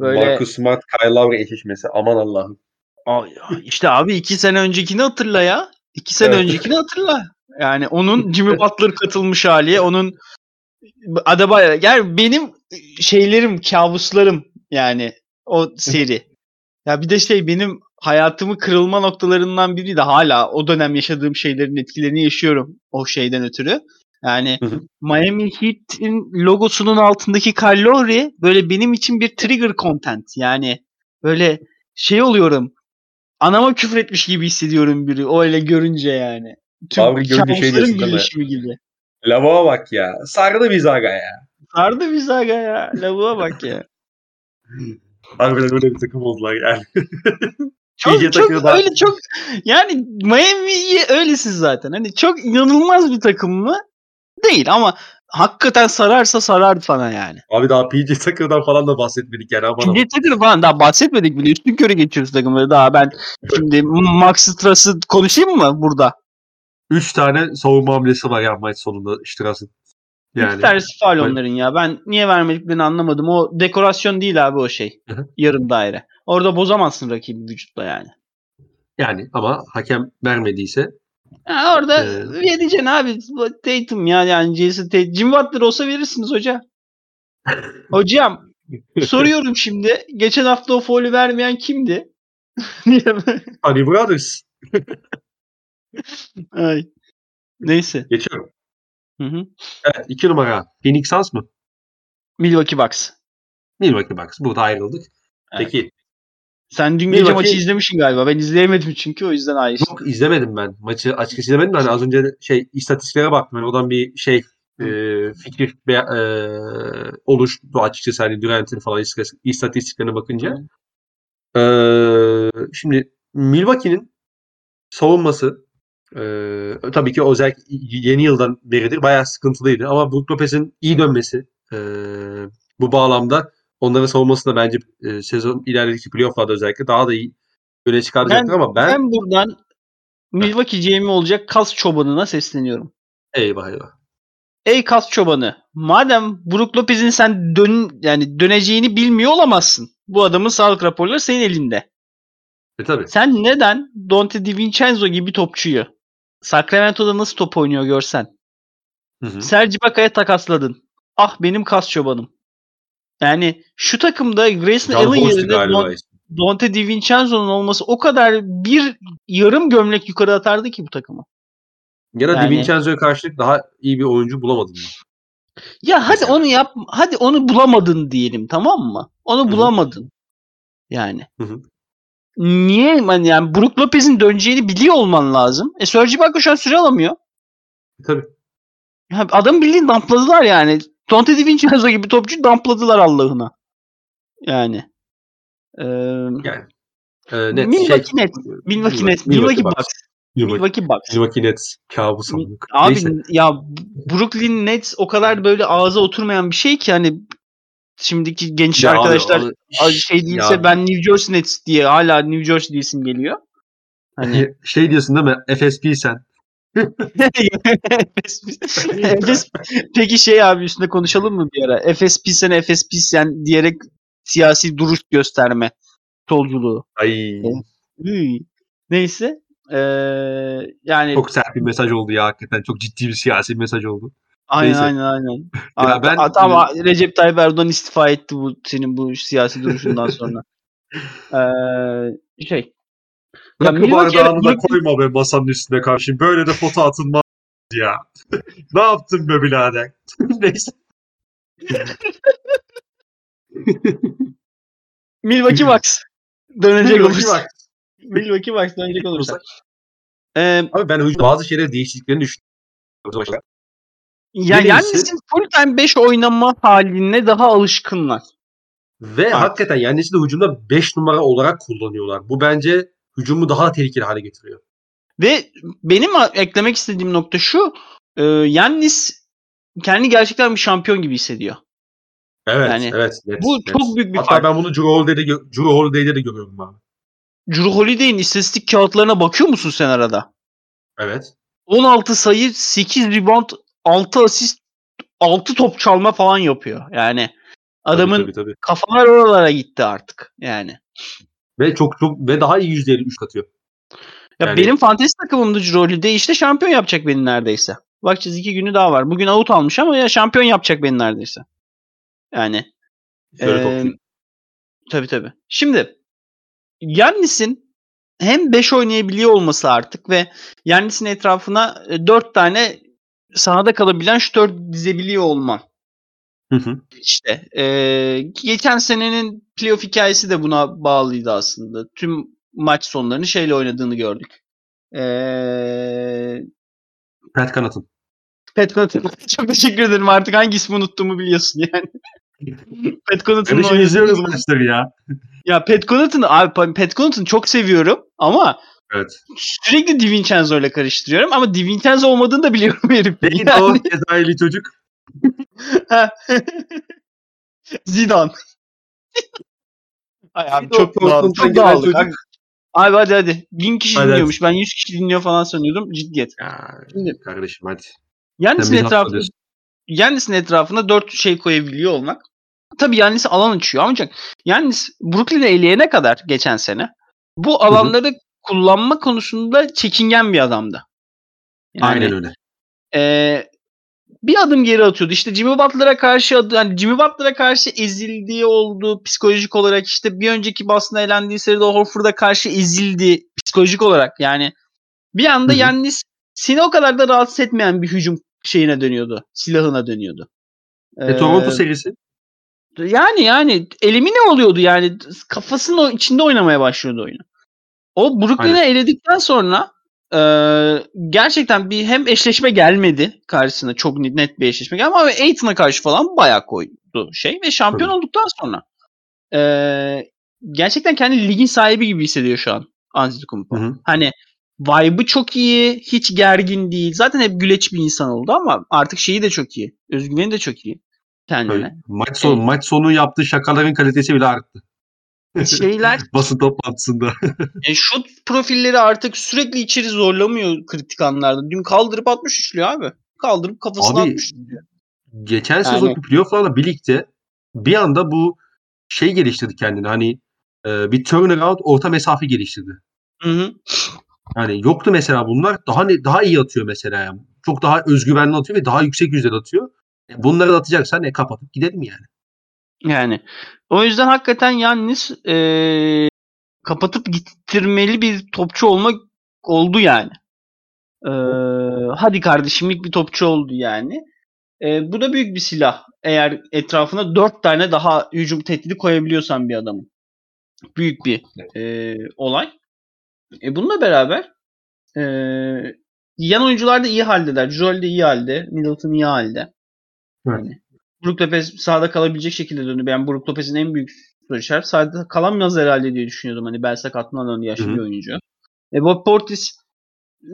Böyle Marcus Smart, Kyle Lowry eşleşmesi. Aman Allah'ım. Ay, işte abi iki sene öncekini hatırla ya. İki sene Evet. öncekini hatırla. Yani onun Jimmy Butler katılmış hali, onun Adebayo. Yani benim şeylerim, kabuslarım yani o seri. ya bir de şey benim hayatımı kırılma noktalarından biri de hala o dönem yaşadığım şeylerin etkilerini yaşıyorum o şeyden ötürü. Yani Hı hı. Miami Heat'in logosunun altındaki Lowry böyle benim için bir trigger content. Yani böyle şey oluyorum. Anama küfür etmiş gibi hissediyorum biri. O öyle görünce yani. Tüm Abi görünce şey diyorsun birleşimi gibi. Lavuğa bak ya. Sardı biz aga ya. Sardı biz aga ya. Lavuğa bak ya. *laughs* Harbiden öyle bir takım oldular yani. *laughs* Çok, çok öyle çok yani Miami'yi öylesin zaten. Hani çok inanılmaz bir takım mı? Değil ama hakikaten sararsa sarar sana yani. Abi daha PJ Tucker'dan falan da bahsetmedik yani aman. PJ Tucker falan daha bahsetmedik bile. Üstün körü geçiyoruz takımları daha. Ben şimdi Max Strass'ı konuşayım mı burada? Üç tane savunma hamlesi var ya maç sonunda Stras'ın. Yani. Yani. İki tanesi Ben- onların ya. Ben niye vermediklerini anlamadım. O dekorasyon değil abi o şey. Yarım daire. Orada bozamazsın rakibi vücutla yani. yani ama hakem vermediyse Ha, orada Ee, vereceksin abi. Tatum ya yani Jason Tatum. Jim Butler olsa verirsiniz hoca. Hocam *laughs* soruyorum şimdi. Geçen hafta o faulü vermeyen kimdi? *laughs* Honey Brothers. *laughs* Ay. Neyse. Geçiyorum. Hı hı. Evet iki numara. Phoenix Suns mı? Milwaukee Bucks. Milwaukee Bucks. Burada ayrıldık. Evet. Peki. Sen dün gece Milwaukee- maçı izlemişsin galiba. Ben izleyemedim çünkü o yüzden ayrı. Yok izlemedim ben. Maçı açıkçası izlemedim de hani az önce şey istatistiklere baktım. Yani oradan bir şey e, fikir be, e, oluştu açıkçası hani Durant'in falan istatistiklerine bakınca. E, şimdi Milwaukee'nin savunması e, tabii ki özellikle yeni yıldan beridir bayağı sıkıntılıydı ama Brook Lopez'in iyi dönmesi e, bu bağlamda onların savunması da bence e, sezon ilerledikçe playoff'larda özellikle daha da iyi öne çıkaracaktır ama ben, Ben buradan Milwaukee GM'i olacak kas çobanına sesleniyorum. eyvah eyvah. Ey kas çobanı, madem Brook Lopez'in sen dön yani döneceğini bilmiyor olamazsın. Bu adamın sağlık raporları senin elinde. E tabii. Sen neden Dante DiVincenzo gibi topçuyu Sacramento'da nasıl top oynuyor görsen. Hı hı. Serge Ibaka'ya takasladın. Ah benim kas çobanım. Yani şu takımda Grayson John Allen Horst'tu yerine galiba Don-. Dante DiVincenzo'nun olması o kadar bir yarım gömlek yukarı atardı ki bu takımı. Ya da Yani- DiVincenzo'ya karşılık daha iyi bir oyuncu bulamadın mı? Ya hadi onu yap, hadi onu bulamadın diyelim tamam mı? Onu bulamadın. Yani. Hı hı. Niye hani yani Brook Lopez'in döneceğini biliyor olman lazım. E Serge Ibaka şu an süre alamıyor. E, Tabii. Ya adam bildiğin dampladılar yani. Dante DiVincenzo gibi topçu dampladılar Allah'ına. Yani. Ee, Yani. E, net Milwaukee şey. Nets. Milwaukee Nets. Milwaukee Bucks. Milwaukee, Bucks. Milwaukee Nets. Kabus sandık. Abi Neyse. ya Brooklyn Nets o kadar böyle ağza oturmayan bir şey ki hani şimdiki genç Ya abi, arkadaşlar Ay, şey değilse Ya- ben New Jersey Nets diye hala New Jersey diye isim geliyor. Hani şey diyorsun değil mi? FSP sen. Efes, peki şey abi üstüne konuşalım mı bir ara? FSP sen FSP sen diyerek siyasi duruş gösterme solculuğu. Ay. Hıy. Neyse. Ee, yani Çok sert bir mesaj oldu ya hakikaten. Çok ciddi bir siyasi mesaj oldu. aynen neyse. aynen aynen. *laughs* Ya ben- tamam Recep Tayyip Erdoğan istifa etti bu senin bu siyasi duruşundan sonra. *laughs* Ee, şey. Ya Rakı Milwaukee- bardağını da Milwaukee- koyma be masanın üstüne karşı. Böyle de foto atılmaz ya. *laughs* ne yaptın be birader? *laughs* Neyse. *laughs* Milwaukee Bucks. Dönecek Milwaukee olursa. Bucks. Milwaukee Bucks dönecek olursa. Ee, Abi ben hücum- bazı şeyleri değişikliklerini düşünüyorum. ya Birincisi- Yannis'in full time 5 oynama haline daha alışkınlar. Ve hakikaten Yannis'i de hücumda 5 numara olarak kullanıyorlar. Bu bence hücumu daha tehlikeli hale getiriyor. Ve benim eklemek istediğim nokta şu. E, Yannis kendi gerçekten bir şampiyon gibi hissediyor. Evet, Yani evet. Net, Bu net. çok büyük bir Hatta fark. ben bunu Drew Holiday'de, Drew Holiday'de de görüyorum abi. Drew Holiday'in istatistik kağıtlarına bakıyor musun sen arada? Evet. 16 sayı, 8 rebound, 6 asist, 6 top çalma falan yapıyor. Yani adamın Tabii, tabii, tabii. kafalar oralara gitti artık. Yani. Ve çok çok ve daha iyi yüzdeleri üçlük atıyor. Ya Yani- benim fantezi takımımda Drew Holiday işte şampiyon yapacak beni neredeyse. Bakacağız iki günü daha var. Bugün out almış ama ya şampiyon yapacak beni neredeyse. Yani Böyle Ee, topçu. Tabii tabii. Şimdi Yannis'in hem 5 oynayabiliyor olması artık ve Yannis'in etrafına 4 tane sahada kalabilen şutör dizebiliyor olman. Hı hı. İşte eee, geçen senenin playoff hikayesi de buna bağlıydı aslında. Tüm maç sonlarını şeyle oynadığını gördük. Eee Pat Connaughton. Pat Connaughton. *laughs* Çok teşekkür ederim artık hangi ismi unuttuğumu biliyorsun yani. *laughs* Pat Connaughton'ın Kardeşim oynadığı- izliyoruz maçları ya. Ya Pat Connaughton'ı abi Pat Connaughton'ı çok seviyorum ama Evet. sürekli DiVincenzo ile karıştırıyorum ama DiVincenzo olmadığını da biliyorum herifin. Neydi Yani- o Cezayirli çocuk? *laughs* *laughs* Zidane. Ay abi Zidane çok dağıldık. Çok dağıldık. Abi, abi hadi hadi. Bin kişi Hadi, dinliyormuş. Ben 100 kişi dinliyor falan sanıyordum. Ciddiyet. Ya Şimdi- kardeşim hadi. Yannis'in etrafında. Yannis'in etrafına 4 şey koyabiliyor olmak. Tabii Yannis alan açıyor ancak Yannis Brooklyn'i eleyene kadar geçen sene bu alanları kullanma konusunda çekingen bir adamdı. Yani, Aynen öyle. e, bir adım geri atıyordu. İşte Jimmy Butler'a karşı yani Jimmy Butler'a karşı ezildiği oldu psikolojik olarak işte bir önceki Boston'a elendiği seride Horford'a karşı ezildi psikolojik olarak. Yani bir anda. Yannis seni o kadar da rahatsız etmeyen bir hücum şeyine dönüyordu. Silahına dönüyordu. E, Toronto Ee, serisi. yani yani elimine oluyordu yani kafasının içinde oynamaya başlıyordu oyunu. O Brooklyn'i eledikten sonra e, gerçekten bir hem eşleşme gelmedi karşısına çok net- bir eşleşme gelmedi ama Aiton'a karşı falan bayağı koydu şey ve şampiyon Tabii. olduktan sonra e, gerçekten kendi ligin sahibi gibi hissediyor şu an Antetokounmpo. Hani vibe'ı çok iyi, hiç gergin değil. Zaten hep güleç bir insan oldu ama artık şeyi de çok iyi. Özgüveni de çok iyi kendine. Maç sonu, maç sonu yaptığı şakaların kalitesi bile arttı. Şeyler *laughs* Basın toplantısında. *laughs* E, şut profilleri artık sürekli içeri zorlamıyor kritik anlarda. Dün kaldırıp 60 üçlüyor abi. Kaldırıp kafasına Abi, 60 üçlüyor. Geçen Yani- sezonki playoff'larla birlikte bir anda bu şey geliştirdi kendini. Hani e, bir turnaround orta mesafe geliştirdi. Hı hı. Yani yoktu mesela bunlar. Daha ne, daha iyi atıyor mesela. Yani. Çok daha özgüvenli atıyor ve daha yüksek yüzdeli atıyor. E, Bunları da atacaksan e, kapatıp gidelim yani. Yani o yüzden hakikaten Yannis e, kapatıp gittirmeli bir topçu olmak oldu yani. E, hadi kardeşimlik bir topçu oldu yani. E, bu da büyük bir silah. Eğer etrafına dört tane daha hücum tehdidi koyabiliyorsan bir adamın. Büyük bir e, olay. E, bununla beraber e, yan oyuncular da iyi haldeler. Joel de iyi halde. Middleton iyi halde. Yani, Brook Lopez sahada kalabilecek şekilde döndü. Ben Brook Lopez'in en büyük soru işareti. Sahada kalamaz herhalde diye düşünüyordum. Hani bel sakatlığından yaşlı bir oyuncu. E, Bob Portis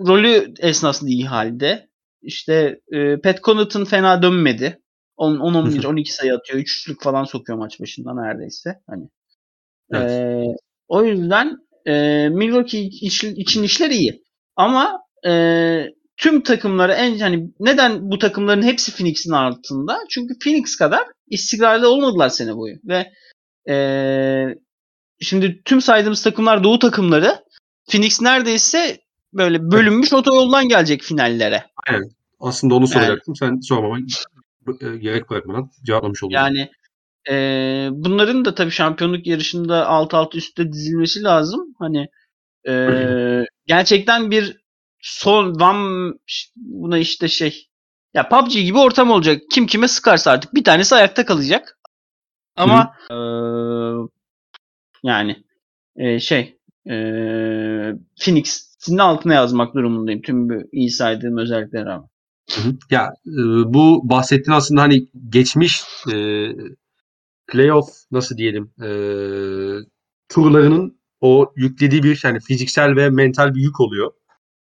rolü esnasında iyi halde. İşte e, Pat Connaughton fena dönmedi. 10 10 11 12 sayı atıyor. 3 üçlük falan sokuyor maç başında neredeyse. Hani. Evet. E, o yüzden e, Milwaukee için, için işler iyi. Ama e, tüm takımları en hani neden bu takımların hepsi Phoenix'in altında? Çünkü Phoenix kadar istikrarlı olmadılar sene boyu ve e, şimdi tüm saydığımız takımlar doğu takımları Phoenix neredeyse böyle bölünmüş otoyoldan gelecek finallere. Aslında onu Yani- soracaktım. Sen sormama e, gerek bırakmadan cevaplamış oldun. Yani e, bunların da tabii şampiyonluk yarışında alt alt üstte dizilmesi lazım. Hani e, *laughs* gerçekten bir son van buna işte şey ya PUBG gibi ortam olacak. Kim kime sıkarsa artık bir tanesi ayakta kalacak. Ama e, yani e, şey e, Phoenix'in altına yazmak durumundayım. Tüm bu iyi saydığım özelliklere rağmen. Ya e, bu bahsettiğin aslında hani geçmiş e, playoff nasıl diyelim e, turlarının o yüklediği bir yani fiziksel ve mental bir yük oluyor.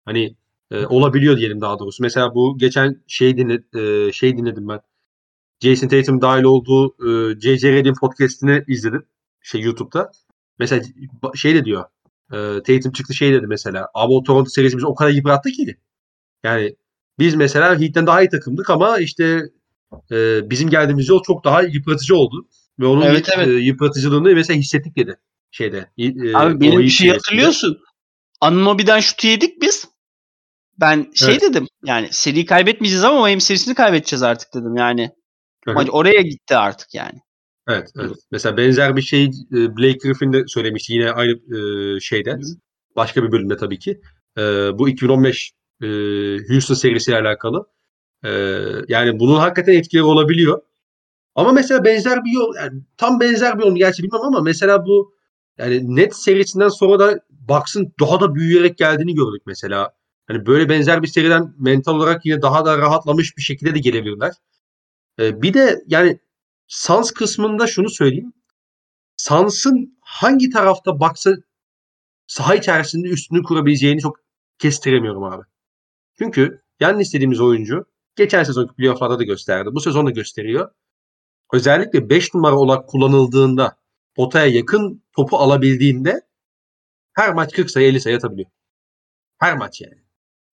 Hani e, olabiliyor diyelim daha doğrusu. Mesela bu geçen şey dinle, e, şey dinledim ben. Jason Tatum dahil olduğu e, J.J. Redick'in podcast'ini izledim. Şey YouTube'da. Mesela şey de diyor. E, Tatum çıktı şey dedi mesela. Abi o Toronto serisi bizi o kadar yıprattı ki. Yani biz mesela Heat'ten daha iyi takımdık ama işte e, bizim geldiğimiz yol çok daha yıpratıcı oldu. Ve onun Evet, evet. e, yıpratıcılığını mesela hissettik dedi. Şeyde. e, Abi benim bir şey hatırlıyorsun. Anunobi'den şutu yedik biz. Ben şey Evet. dedim yani seri kaybetmeyeceğiz ama Miami serisini kaybedeceğiz artık dedim yani. Maç oraya gitti artık yani. Evet, evet. Mesela benzer bir şey e, Blake Griffin de söylemişti yine aynı e, şeyde. Hı. Başka bir bölümde tabii ki. E, bu 2015 e, Houston serisiyle alakalı. Yani bunun hakikaten etkileri olabiliyor. Ama mesela benzer bir yol, yani tam benzer bir yol gerçi bilmem ama mesela bu yani net serisinden sonra da Bucks'ın daha da büyüyerek geldiğini gördük mesela. Hani böyle benzer bir seriden mental olarak yine daha da rahatlamış bir şekilde de gelebilirler. E, bir de yani Suns kısmında şunu söyleyeyim. Suns'ın hangi tarafta Bucks'a saha içerisinde üstünü kurabileceğini çok kestiremiyorum abi. Çünkü yani istediğimiz oyuncu geçen sezonki playoff'larda da gösterdi. Bu sezon da gösteriyor. Özellikle 5 numara olarak kullanıldığında potaya yakın topu alabildiğinde her maç 40 sayı 50 sayı atabiliyor. Her maç yani.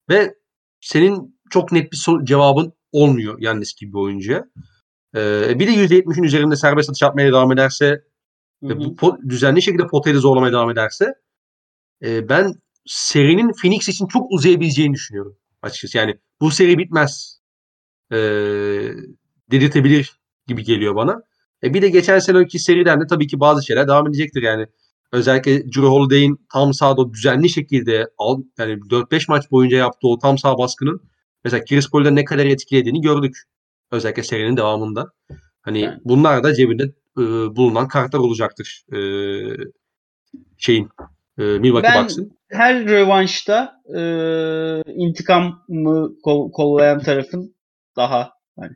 Ve senin çok net bir sor- cevabın olmuyor Yannis gibi bir oyuncuya. Ee, bir de %70'in üzerinde serbest atış yapmaya devam ederse Hı ve hı. bu po- düzenli şekilde potayı zorlamaya devam ederse e, ben serinin Phoenix için çok uzayabileceğini düşünüyorum açıkçası. Yani bu seri bitmez e, dedirtebilir gibi geliyor bana. E, bir de geçen seneki seriden de tabii ki bazı şeyler devam edecektir yani. Özellikle Drew Holiday'in tam sahada düzenli şekilde al, yani 4-5 maç boyunca yaptığı o tam sağ baskının mesela Chris Paul'da ne kadar etkilediğini gördük. Özellikle serinin devamında. Hani Yani. bunlar da cebinde e, bulunan kartlar olacaktır. E, şeyin e, Milwaukee Ben- Bucks'ın. Her rövanşta e, intikamı kol- kollayan tarafın daha hani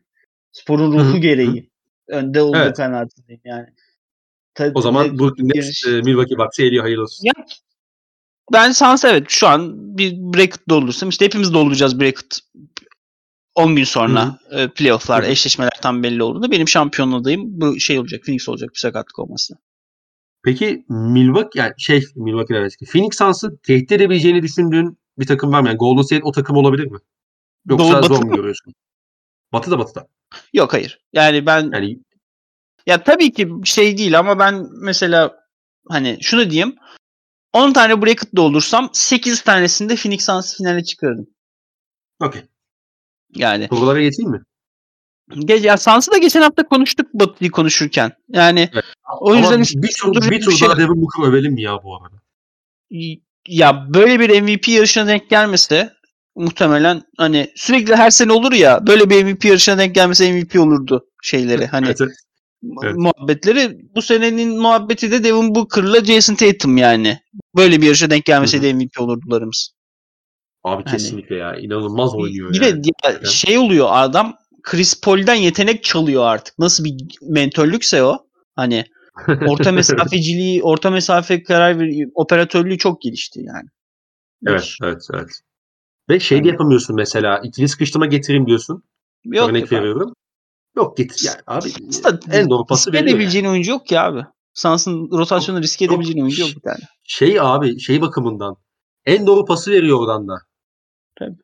sporun ruhu *laughs* gereği önde olduğu Evet. kanaatindeyim yani. Ta- O zaman bu net giriş- e, Milwaukee Bucks'ı eliyor hayırlı olsun. Ya, ben Sans evet şu an bir bracket doldursam işte hepimiz dolduracağız bracket 10 gün sonra e, playofflar, Hı hı. eşleşmeler tam belli olduğunda benim şampiyon adayım bu şey olacak. Phoenix olacak bir sakatlık olmasına. Peki Milwaukee yani şey Milwaukee evet. Phoenix Suns'ı tehdit edebileceğini düşündüğün bir takım var mı? Yani Golden State o takım olabilir mi? Yoksa Doğu- zor Batı mu görüyorsun? Batı'da Batı'da. Yok hayır. Yani ben Yani ya tabii ki şey değil ama ben mesela hani şunu diyeyim 10 tane bracket doldursam 8 tanesinde Phoenix Suns finale çıkarırım. okey. Yani Sorulara geçeyim mi? Ge- ya Suns'ı da geçen hafta konuştuk Batı'yı konuşurken. Yani Evet. o yüzden Ama işte bir tur, bir tur şey daha Devin Booker övelim mi ya bu arada? ya böyle bir MVP yarışına denk gelmese muhtemelen hani sürekli her sene olur ya böyle bir MVP yarışına denk gelmese MVP olurdu şeyleri hani Evet, evet. Evet. muhabbetleri bu senenin muhabbeti de Devin Booker'la Jason Tatum yani. Böyle bir yarışa denk gelmeseydi MVP olurdularımız. Abi Hani- kesinlikle ya. inanılmaz oynuyor Bir yani. de ya şey oluyor adam Chris Paul'den yetenek çalıyor artık. Nasıl bir mentollükse o. Hani orta *laughs* mesafeciliği, orta mesafe karar ver, operatörlüğü çok gelişti yani. evet, Hiç- evet, evet. Ve şey de yapamıyorsun mesela. İkili sıkıştırma getireyim diyorsun. Yok Örnek abi. veriyorum. Yok git. Yani abi Aslında en doğru pası riske veriyor yani. edebileceğin oyuncu yok ki abi. Sans'ın rotasyonu riske çok- edebileceğin oyuncu yok bir tane. Şey abi şey bakımından en doğru pası veriyor oradan da. Tabii.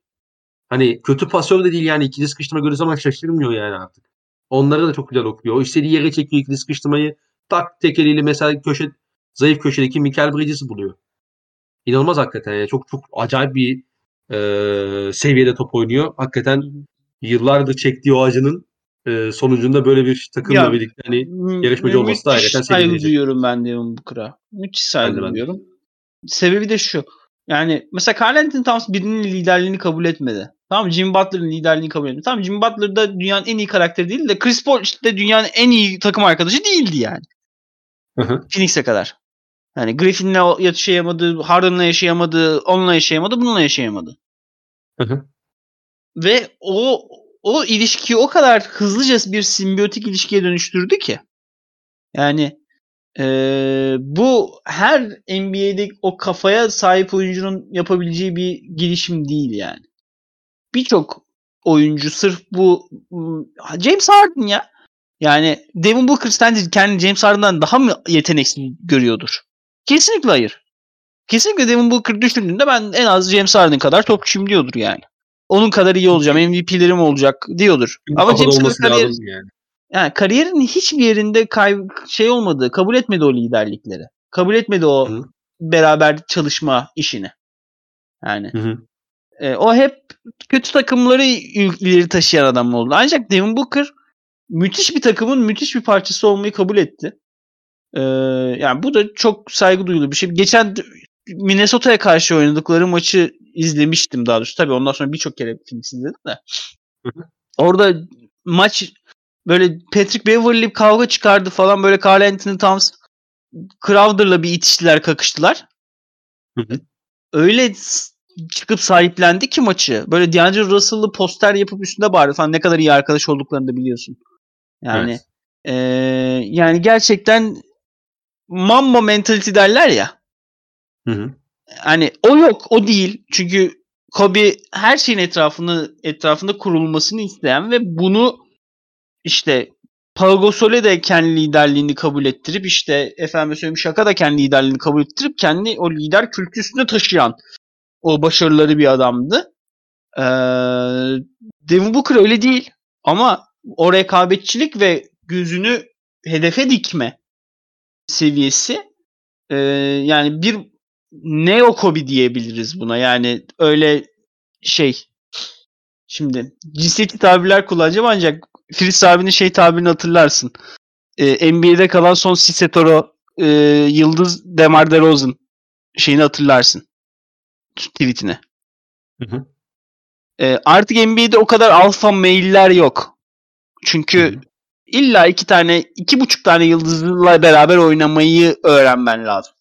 Hani kötü pasör de değil yani ikili sıkıştırma gördüğü zaman şaşırmıyor yani artık. Onları da çok güzel okuyor. O istediği yere çekiyor ikili sıkıştırmayı. Tak tek eliyle mesela köşe zayıf köşedeki Michael Bridges'i buluyor. İnanılmaz hakikaten. Yani çok çok acayip bir e, seviyede top oynuyor. Hakikaten yıllardır çektiği o acının e, sonucunda böyle bir takımla Ya, birlikte hani yarışmacı olması da müthiş hakikaten saygı sevindirici. duyuyorum ben Devin Booker'a. Müthiş saygı de, de. duyuyorum. Sebebi de şu. Yani mesela Carl Anthony Towns birinin liderliğini kabul etmedi. Tamam? Jimmy Butler'ın liderliğini kabul etmedi. Tamam Jimmy Butler da dünyanın en iyi karakteri değil de Chris Paul işte dünyanın en iyi takım arkadaşı değildi yani. Phoenix'e kadar. Yani Griffin'le yaşayamadı, Harden'la yaşayamadı, onunla yaşayamadı, bununla yaşayamadı. Hı hı. Ve o o ilişkiyi o kadar hızlıca bir simbiyotik ilişkiye dönüştürdü ki. Yani eee, bu her NBA'de o kafaya sahip oyuncunun yapabileceği bir girişim değil yani. Birçok oyuncu sırf bu James Harden ya Yani Devin Booker sence kendi James Harden'dan daha mı yeteneksiz görüyordur? Kesinlikle hayır. Kesinlikle Devin Booker düşündüğünde ben en az James Harden kadar topçuyum diyordur yani. Onun kadar iyi olacağım, MVP'lerim olacak diyordur. Çünkü Ama James olması kariyer, yani. yani kariyerin hiçbir yerinde kay şey olmadı. Kabul etmedi o liderlikleri. Kabul etmedi o Hı. beraber çalışma işini. Yani Hı hı. e, o hep kötü takımları ileri taşıyan adam oldu. Ancak Devin Booker müthiş bir takımın müthiş bir parçası olmayı kabul etti. Ee, yani bu da çok saygı duyulu bir şey. Geçen Minnesota'ya karşı oynadıkları maçı izlemiştim daha doğrusu. Tabii ondan sonra birçok kere film izledim de. Orada maç böyle Patrick Beverly kavga çıkardı falan böyle Carl Anthony Towns Crowder'la bir itiştiler kakıştılar. Öyle çıkıp sahiplendi ki maçı. Böyle D'Angelo Russell'lı poster yapıp üstünde bağırdı falan. Ne kadar iyi arkadaş olduklarını da biliyorsun. Yani Evet. eee, yani gerçekten Mamba mentality derler ya. Hı hı. Hani o yok, o değil. Çünkü Kobe her şeyin etrafını etrafında kurulmasını isteyen ve bunu işte Pau de kendi liderliğini kabul ettirip işte efendim söyleyeyim Şaka da kendi liderliğini kabul ettirip kendi o lider kültü üstünde taşıyan o başarıları bir adamdı. Ee, Devin Booker öyle değil ama o rekabetçilik ve gözünü hedefe dikme seviyesi e, yani bir neo Kobe diyebiliriz buna. Yani öyle şey şimdi cinsiyetçi tabirler kullanacağım ancak Fritz abinin şey tabirini hatırlarsın. Ee, NBA'de kalan son Cisetoro e, Yıldız Demar DeRozan şeyini hatırlarsın. Tweetini. Hı hı. Ee, artık NBA'de o kadar alfa mailler yok. Çünkü Hı hı. illa iki tane, iki buçuk tane yıldızla beraber oynamayı öğrenmen lazım.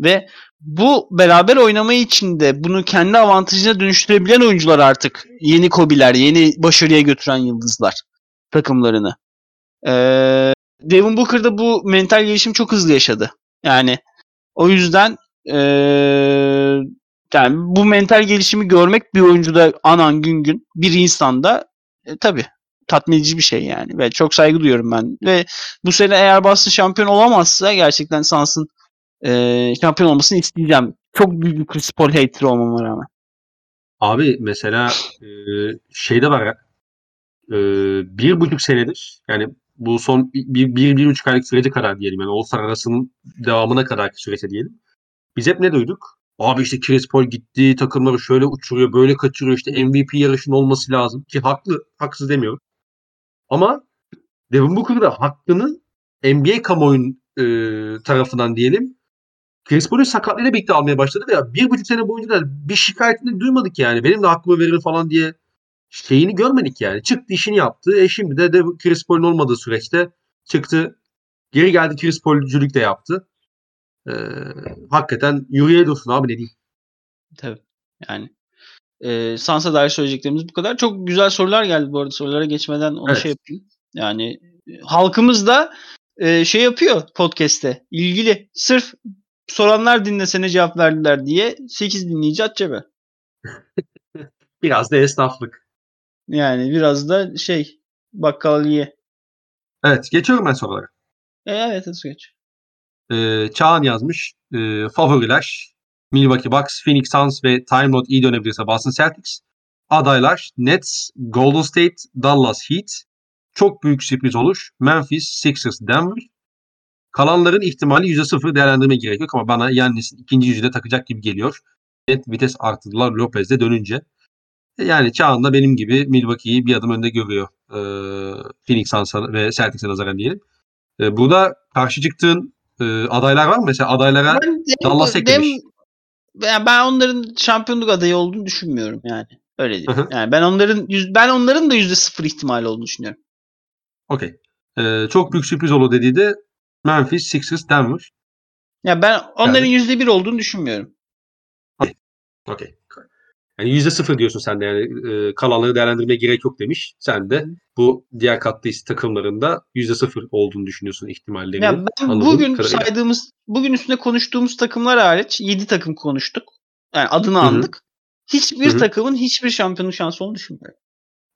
Ve bu beraber oynamayı için de bunu kendi avantajına dönüştürebilen oyuncular artık yeni Kobe'ler, yeni başarıya götüren yıldızlar takımlarını. Ee, Devin Booker da bu mental gelişim çok hızlı yaşadı. Yani o yüzden ee, yani bu mental gelişimi görmek bir oyuncuda anan gün gün bir insanda e, tabii tatmin bir şey yani ve çok saygı duyuyorum ben ve bu sene eğer Boston şampiyon olamazsa gerçekten Suns'ın e, şampiyon olmasını isteyeceğim. Çok büyük bir Chris Paul hater olmama rağmen. Abi mesela e, şeyde var e, bir buçuk senedir yani bu son bir, bir, bir buçuk aylık sürece kadar diyelim yani All-Star arasının devamına kadarki sürece diyelim. Biz hep ne duyduk? Abi işte Chris Paul gitti takımları şöyle uçuruyor böyle kaçırıyor işte MVP yarışının olması lazım ki haklı haksız demiyorum. Ama Devin Booker da hakkını NBA kamuoyunun e, tarafından diyelim Paul'ün sakatlığıyla birlikte almaya başladı ve bir buçuk sene boyunca da bir şikayetini duymadık yani. Benim de hakkımı verir falan diye şeyini görmedik yani. Çıktı işini yaptı. E şimdi de, de Chris Paul'un olmadığı süreçte çıktı. Geri geldi Chris Paul'cülük de yaptı. Ee, hakikaten yüreğe dursun abi ne diyeyim. Tabii. Yani e, Sansa dair söyleyeceklerimiz bu kadar. Çok güzel sorular geldi bu arada. Sorulara geçmeden onu Evet. şey yapayım. Yani e, halkımız da e, şey yapıyor podcast'te. ilgili. Sırf soranlar dinlesene cevap verdiler diye 8 dinleyici at cebe. *laughs* Biraz da esnaflık. Yani biraz da şey bakkaliye. Evet geçiyorum ben sorulara. E, evet hadi geç. Ee, Çağan yazmış. Ee, favoriler Milwaukee Bucks, Phoenix Suns ve Time Lord iyi dönebilirse Boston Celtics. Adaylar Nets, Golden State, Dallas Heat. Çok büyük sürpriz olur. Memphis, Sixers, Denver. Kalanların ihtimali %0 değerlendirme gerek yok ama bana Yannis'in ikinci yüzüde takacak gibi geliyor. Net vites arttırdılar Lopez'de dönünce. E, Yani Çağan benim gibi Milwaukee'yi bir adım önde görüyor. Ee, Phoenix Suns'a ve Celtics'e nazaran diyelim. Ee, burada karşı çıktığın e, adaylar var mı? Mesela adaylara Ben, Dallas eklemiş. ben, ben onların şampiyonluk adayı olduğunu düşünmüyorum yani. Öyle değil. Yani ben onların ben onların da yüzde sıfır ihtimali olduğunu düşünüyorum. Okey. Ee, çok büyük sürpriz olur dediği de Memphis, Sixers, Denver. Ya ben onların Yani- yüzde bir olduğunu düşünmüyorum. Okey. Yani yüzde sıfır diyorsun sen de yani e, kalanları değerlendirmeye gerek yok demiş. Sen de bu diğer katlı takımlarında yüzde sıfır olduğunu düşünüyorsun ihtimallerini. Ya ben bugün kadarıyla. saydığımız, bugün üstünde konuştuğumuz takımlar hariç 7 takım konuştuk. Yani adını Hı hı. andık. Hiçbir Hı hı. takımın hiçbir şampiyonluk şansı olduğunu düşünmüyorum.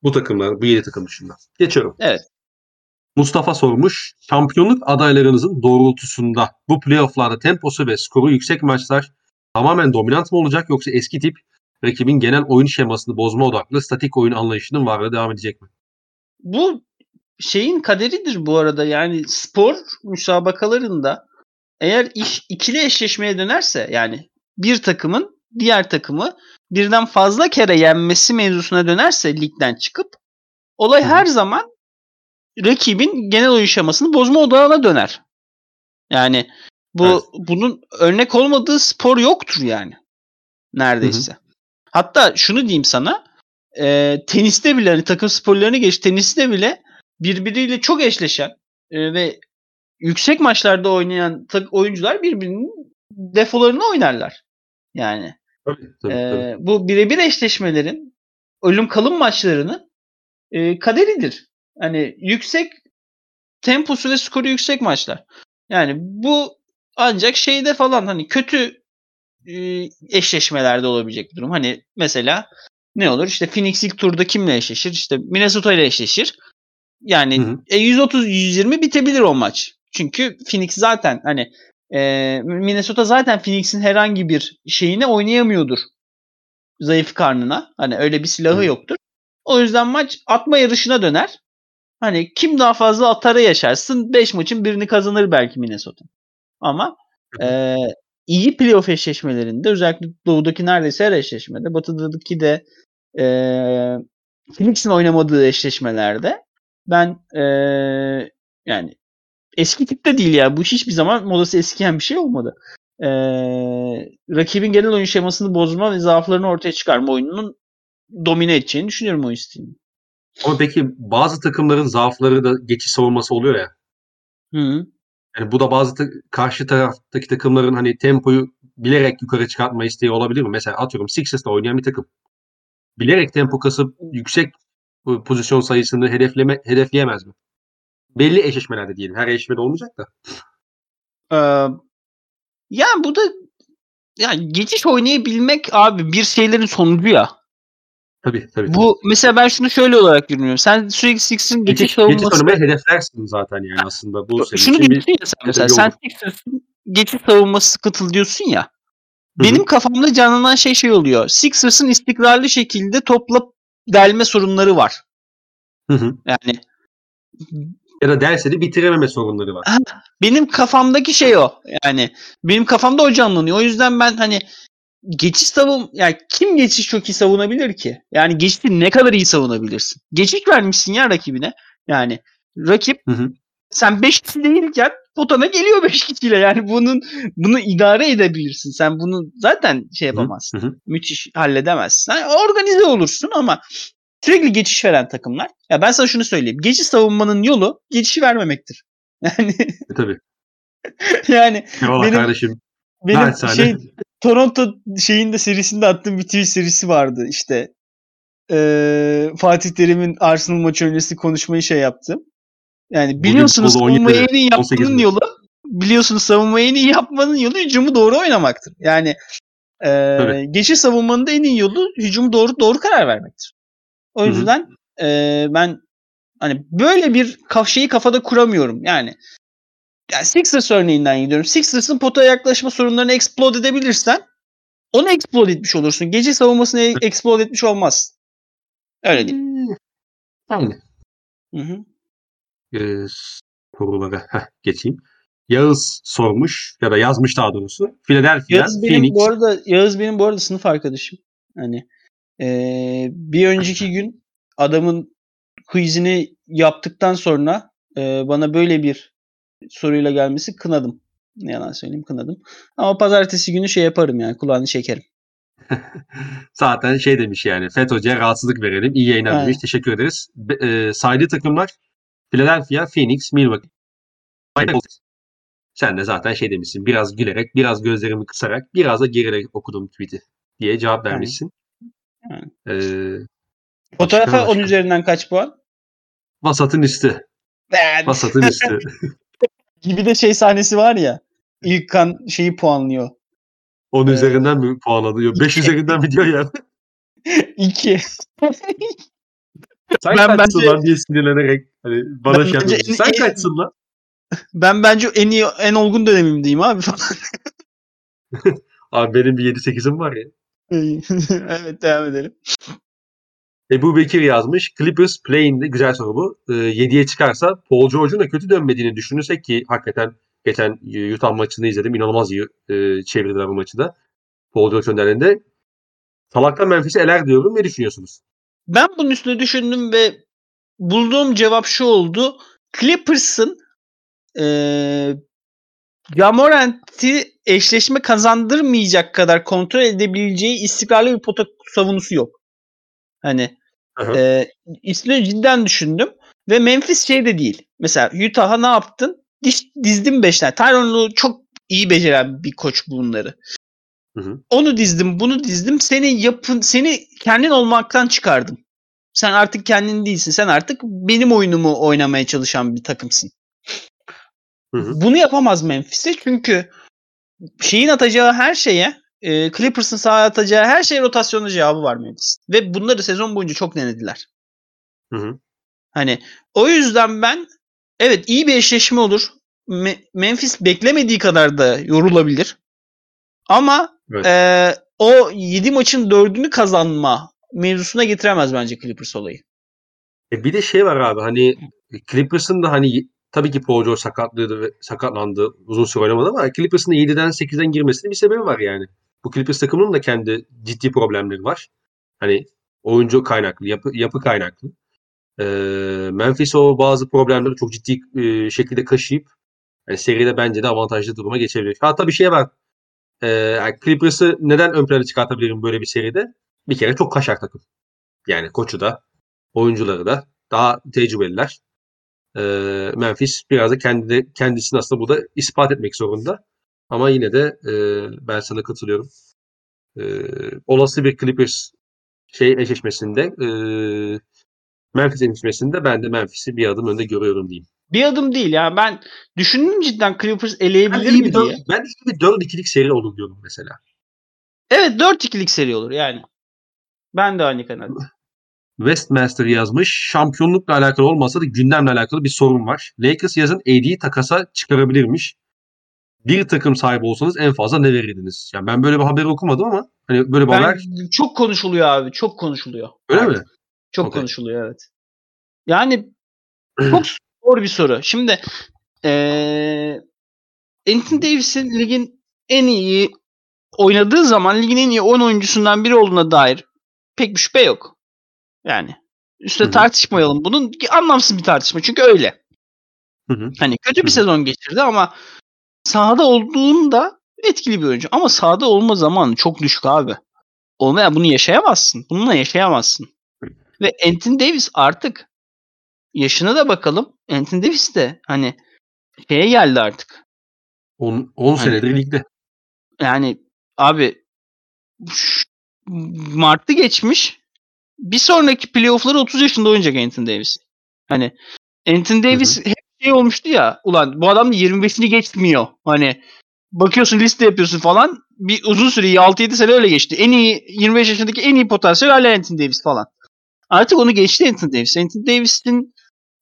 Bu takımlar, bu yedi takım dışında. Geçiyorum. Evet. Mustafa sormuş. Şampiyonluk adaylarınızın doğrultusunda bu playofflarda temposu ve skoru yüksek maçlar tamamen dominant mı olacak yoksa eski tip rakibin genel oyun şemasını bozma odaklı statik oyun anlayışının varlığı devam edecek mi? Bu şeyin kaderidir bu arada. Yani spor müsabakalarında eğer iş ikili eşleşmeye dönerse yani bir takımın diğer takımı birden fazla kere yenmesi mevzusuna dönerse ligden çıkıp olay her zaman rakibin genel oyun şemasını bozma odağına döner. Yani bu Evet. bunun örnek olmadığı spor yoktur yani. Neredeyse. Hatta şunu diyeyim sana. e, teniste bile hani takım sporlarını geç teniste bile birbiriyle çok eşleşen e, ve yüksek maçlarda oynayan oyuncular birbirinin defolarını oynarlar. Yani Tabii, tabii, tabii. bu birebir eşleşmelerin ölüm kalım maçlarının e, kaderidir. Hani yüksek temposu ve skoru yüksek maçlar. Yani bu ancak şeyde falan hani kötü e, eşleşmelerde olabilecek bir durum. Hani mesela ne olur? İşte Phoenix ilk turda kimle eşleşir? İşte Minnesota ile eşleşir. Yani Hı hı. e, 130-120 bitebilir o maç. Çünkü Phoenix zaten hani e, Minnesota zaten Phoenix'in herhangi bir şeyine oynayamıyordur. Zayıf karnına. Hani öyle bir silahı Hı. yoktur. O yüzden maç atma yarışına döner. Hani kim daha fazla atara yaşarsın 5 maçın birini kazanır belki Minnesota. Ama e, iyi playoff eşleşmelerinde özellikle doğudaki neredeyse her eşleşmede batıdaki de e, Phoenix'in oynamadığı eşleşmelerde ben e, yani eski tipte değil ya. Bu hiçbir zaman modası eskiyen bir şey olmadı. E, rakibin genel oyun şemasını bozma ve zaaflarını ortaya çıkarma oyununun domine edeceğini düşünüyorum oyun stilinin. Ama peki bazı takımların zaafları da geçiş savunması oluyor ya. Hı. Yani bu da bazı ta- karşı taraftaki takımların hani tempoyu bilerek yukarı çıkartma isteği olabilir mi? Mesela atıyorum Sixers'la oynayan bir takım. Bilerek tempo kasıp yüksek pozisyon sayısını hedefleme, hedefleyemez mi? Belli eşleşmelerde diyelim. Her eşleşmede olmayacak da. Ee, yani bu da yani geçiş oynayabilmek abi bir şeylerin sonucu ya. Tabii tabii. Bu mesela ben şunu şöyle olarak görüyorum. Sen sürekli Sixers'ın geçiş, geçiş, savunması geçiş oynamayı hedeflersin zaten yani aslında. Bu senin şunu için diyorsun ya sen mesela hedefi sen. Sixers'ın geçiş savunması sıkıntılı diyorsun ya. hı. Benim kafamda canlanan şey şey oluyor. Sixers'ın istikrarlı şekilde topla delme sorunları var. Hı hı. Yani Ya da derse de bitirememe sorunları var. benim kafamdaki şey o. Yani benim kafamda o canlanıyor. O yüzden ben hani geçiş savun yani kim geçiş çok iyi savunabilir ki? Yani geçişi ne kadar iyi savunabilirsin? Geçiş vermişsin ya rakibine. Yani rakip Hı hı. sen 5 kişi değilken potana geliyor 5 kişiyle. Yani bunun bunu idare edebilirsin. Sen bunu zaten şey yapamazsın. Hı hı. Müthiş halledemezsin. Yani organize olursun ama sürekli geçiş veren takımlar. Ya ben sana şunu söyleyeyim. Geçiş savunmanın yolu geçişi vermemektir. Yani E, tabii. *laughs* yani Eyvallah Benim- kardeşim. benim Naçizane. şey Toronto şeyinde serisinde attığım bir tweet serisi vardı işte. Ee, Fatih Terim'in Arsenal maçı öncesi konuşmayı şey yaptım. Yani biliyorsunuz savunmayı 17, en iyi 18 yapmanın yolu biliyorsunuz savunmayı en iyi yapmanın yolu hücumu doğru oynamaktır. Yani e, Tabii. geçiş savunmanın da en iyi yolu hücumu doğru doğru karar vermektir. O yüzden e, ben hani böyle bir şeyi kafada kuramıyorum. Yani yani Sixers örneğinden gidiyorum. Sixers'ın potaya yaklaşma sorunlarını explode edebilirsen onu explode etmiş olursun. Gece savunmasını e- explode etmiş olmaz. Öyle değil. Hmm. Aynen. Hı hı. Ee, sorulara heh, geçeyim. Yağız sormuş ya da yazmış daha doğrusu. Philadelphia, Yağız benim Phoenix. bu arada Yağız benim bu arada sınıf arkadaşım. Hani eee, bir önceki gün adamın quizini yaptıktan sonra eee, bana böyle bir soruyla gelmesi kınadım. Ne yalan söyleyeyim kınadım. Ama pazartesi günü şey yaparım yani kulağını çekerim. *laughs* Zaten şey demiş yani FET Hoca'ya rahatsızlık verelim. İyi yayınlar Aynen. demiş. Teşekkür ederiz. Be, e, saydığı takımlar Philadelphia, Phoenix, Milwaukee. Sen de zaten şey demişsin. Biraz gülerek, biraz gözlerimi kısarak, biraz da gererek okudum tweet'i diye cevap vermişsin. Aynen. Ee, Fotoğrafa başka, 10 başka. üzerinden kaç puan? Vasatın üstü. Ben- Vasatın üstü. *laughs* gibi de şey sahnesi var ya. İlk kan şeyi puanlıyor. 10 Ee, üzerinden mi puanlanıyor? 5 iki. üzerinden mi diyor ya? 2. *laughs* Sen Ben kaçsın bence- lan diye sinirlenerek hani bana şey yapıyorsun. en- Sen en- kaçsın lan. Ben bence en iyi en olgun dönemimdeyim abi falan. *laughs* Abi benim bir 7-8'im var ya. *laughs* evet devam edelim. Ebu Bekir yazmış. Clippers play'inde güzel soru bu. Ee, 7'ye çıkarsa Paul George'un da kötü dönmediğini düşünürsek ki hakikaten geçen e, Utah maçını izledim. İnanılmaz iyi e, çevirdiler bu maçı da. Paul George önderliğinde. Salaktan Memphis'i eler diyorum. Ne düşünüyorsunuz? Ben bunun üstüne düşündüm ve bulduğum cevap şu oldu. Clippers'ın eee Jamorant'i eşleşme kazandırmayacak kadar kontrol edebileceği istikrarlı bir pota savunusu yok. Hani Aha. eee üstüne cidden düşündüm ve Memphis şey de değil. Mesela Utah'a ne yaptın? Diş, dizdim 5 tane. Lue çok iyi beceren bir koç bunları. Hı hı. Onu dizdim, bunu dizdim. Seni yapın, seni kendin olmaktan çıkardım. Sen artık kendin değilsin. Sen artık benim oyunumu oynamaya çalışan bir takımsın. Hı hı. Bunu yapamaz Memphis'e çünkü şeyin atacağı her şeye e, Clippers'ın sahaya atacağı her şeye rotasyonlu cevabı var Memphis. Ve bunları sezon boyunca çok denediler. Hı hı. Hani o yüzden ben evet iyi bir eşleşme olur. Me- Memphis beklemediği kadar da yorulabilir. Ama Evet. e, o 7 maçın 4'ünü kazanma mevzusuna getiremez bence Clippers olayı. E bir de şey var abi hani Clippers'ın da hani tabii ki Paul George sakatlıydı ve sakatlandı. Uzun süre oynamadı ama Clippers'ın da 7'den 8'den girmesinin bir sebebi var yani. Bu Clippers takımının da kendi ciddi problemleri var. Hani oyuncu kaynaklı, yapı, yapı kaynaklı. Ee, Memphis o bazı problemleri çok ciddi e, şekilde kaşıyıp yani seride bence de avantajlı duruma geçebilir. Hatta bir şey var. Ee, yani Clippers'ı neden ön plana çıkartabilirim böyle bir seride? Bir kere çok kaşar takım. Yani koçu da, oyuncuları da daha tecrübeliler. Ee, Memphis biraz da kendi, kendisini aslında burada ispat etmek zorunda. Ama yine de e, ben sana katılıyorum. E, olası bir Clippers şey eşleşmesinde e, Memphis eşleşmesinde ben de Memphis'i bir adım önde görüyorum diyeyim. Bir adım değil ya. Ben düşündüm cidden Clippers Ben eleyebilir iyi mi bir, diye. ben iyi bir 4-2'lik seri olur diyorum mesela. Evet 4-2'lik seri olur yani. Ben de aynı kanaatim. Westmaster yazmış. Şampiyonlukla alakalı olmasa da gündemle alakalı bir sorun var. Lakers yazın AD'yi takasa çıkarabilirmiş. Bir takım sahibi olsanız en fazla ne verirdiniz? Yani ben böyle bir haberi okumadım ama hani böyle bir Ben, haber çok konuşuluyor abi. Çok konuşuluyor. öyle Artık. mi? Çok Okey. konuşuluyor evet. Yani çok *clears throat* zor bir soru. Şimdi eee Anthony Davis'in ligin en iyi oynadığı zaman ligin en iyi 10 oyuncusundan biri olduğuna dair pek bir şüphe yok. Yani üstüne Hı hı. tartışmayalım. Bunun anlamsız bir tartışma. Çünkü öyle. Hı hı. Hani kötü bir Hı hı. sezon geçirdi ama sahada olduğunda etkili bir oyuncu. Ama sahada olma zamanı çok düşük abi. Olmaya bunu yaşayamazsın. Bununla yaşayamazsın. Ve Anthony Davis artık yaşına da bakalım. Anthony Davis de hani şeye geldi artık. 10, 10 Hani- senedir ligde. Yani abi Mart'ı geçmiş. Bir sonraki playoff'ları 30 yaşında oynayacak Anthony Davis. Hani Anthony Davis hep şey olmuştu ya. Ulan bu adam da 25'ini geçmiyor. Hani bakıyorsun liste yapıyorsun falan. Bir uzun süre 6-7 sene öyle geçti. En iyi 25 yaşındaki en iyi potansiyel hala Anthony Davis falan. Artık onu geçti Anthony Davis. Anthony Davis'in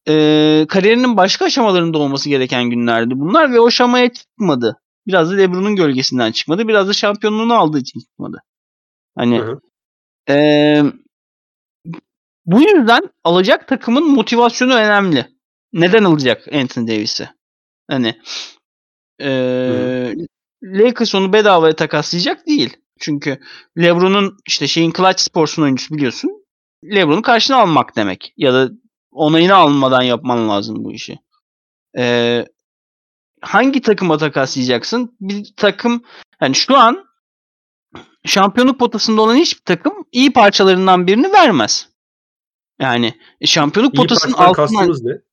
e, kariyerinin başka aşamalarında olması gereken günlerdi bunlar ve o aşamaya çıkmadı. Biraz da LeBron'un gölgesinden çıkmadı. Biraz da şampiyonluğunu aldığı için çıkmadı. Hani Hı hı. eee, bu yüzden alacak takımın motivasyonu önemli. Neden alacak Anthony Davis'i? Hani eee Lakers onu bedavaya takaslayacak değil. Çünkü LeBron'un işte şeyin Clutch Sports'un oyuncusu biliyorsun. LeBron'un karşına almak demek. Ya da onayını almadan yapman lazım bu işi. Eee, hangi takıma takaslayacaksın? Bir takım yani şu an şampiyonluk potasında olan hiçbir takım iyi parçalarından birini vermez. Yani e, şampiyonluk İyi potasının altından ne?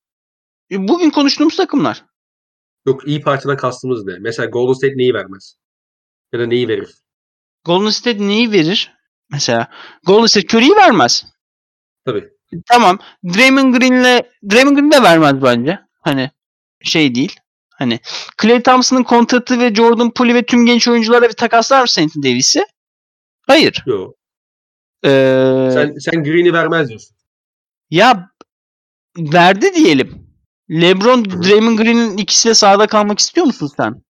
E, bugün konuştuğumuz takımlar. Yok iyi parçadan kastımız ne? Mesela Golden State neyi vermez? Ya da neyi verir? Golden State neyi verir? Mesela Golden State Curry'i vermez. Tabii. Tamam. Draymond Green'le Draymond Green de vermez bence. Hani şey değil. Hani Klay Thompson'ın kontratı ve Jordan Poole ve tüm genç oyunculara bir takaslar mısın Anthony Davis'i? Hayır. Yok. Ee, Sen, sen Green'i vermez diyorsun. Ya verdi diyelim. LeBron, Hı. Draymond Green'in ikisi de sahada kalmak istiyor musun sen?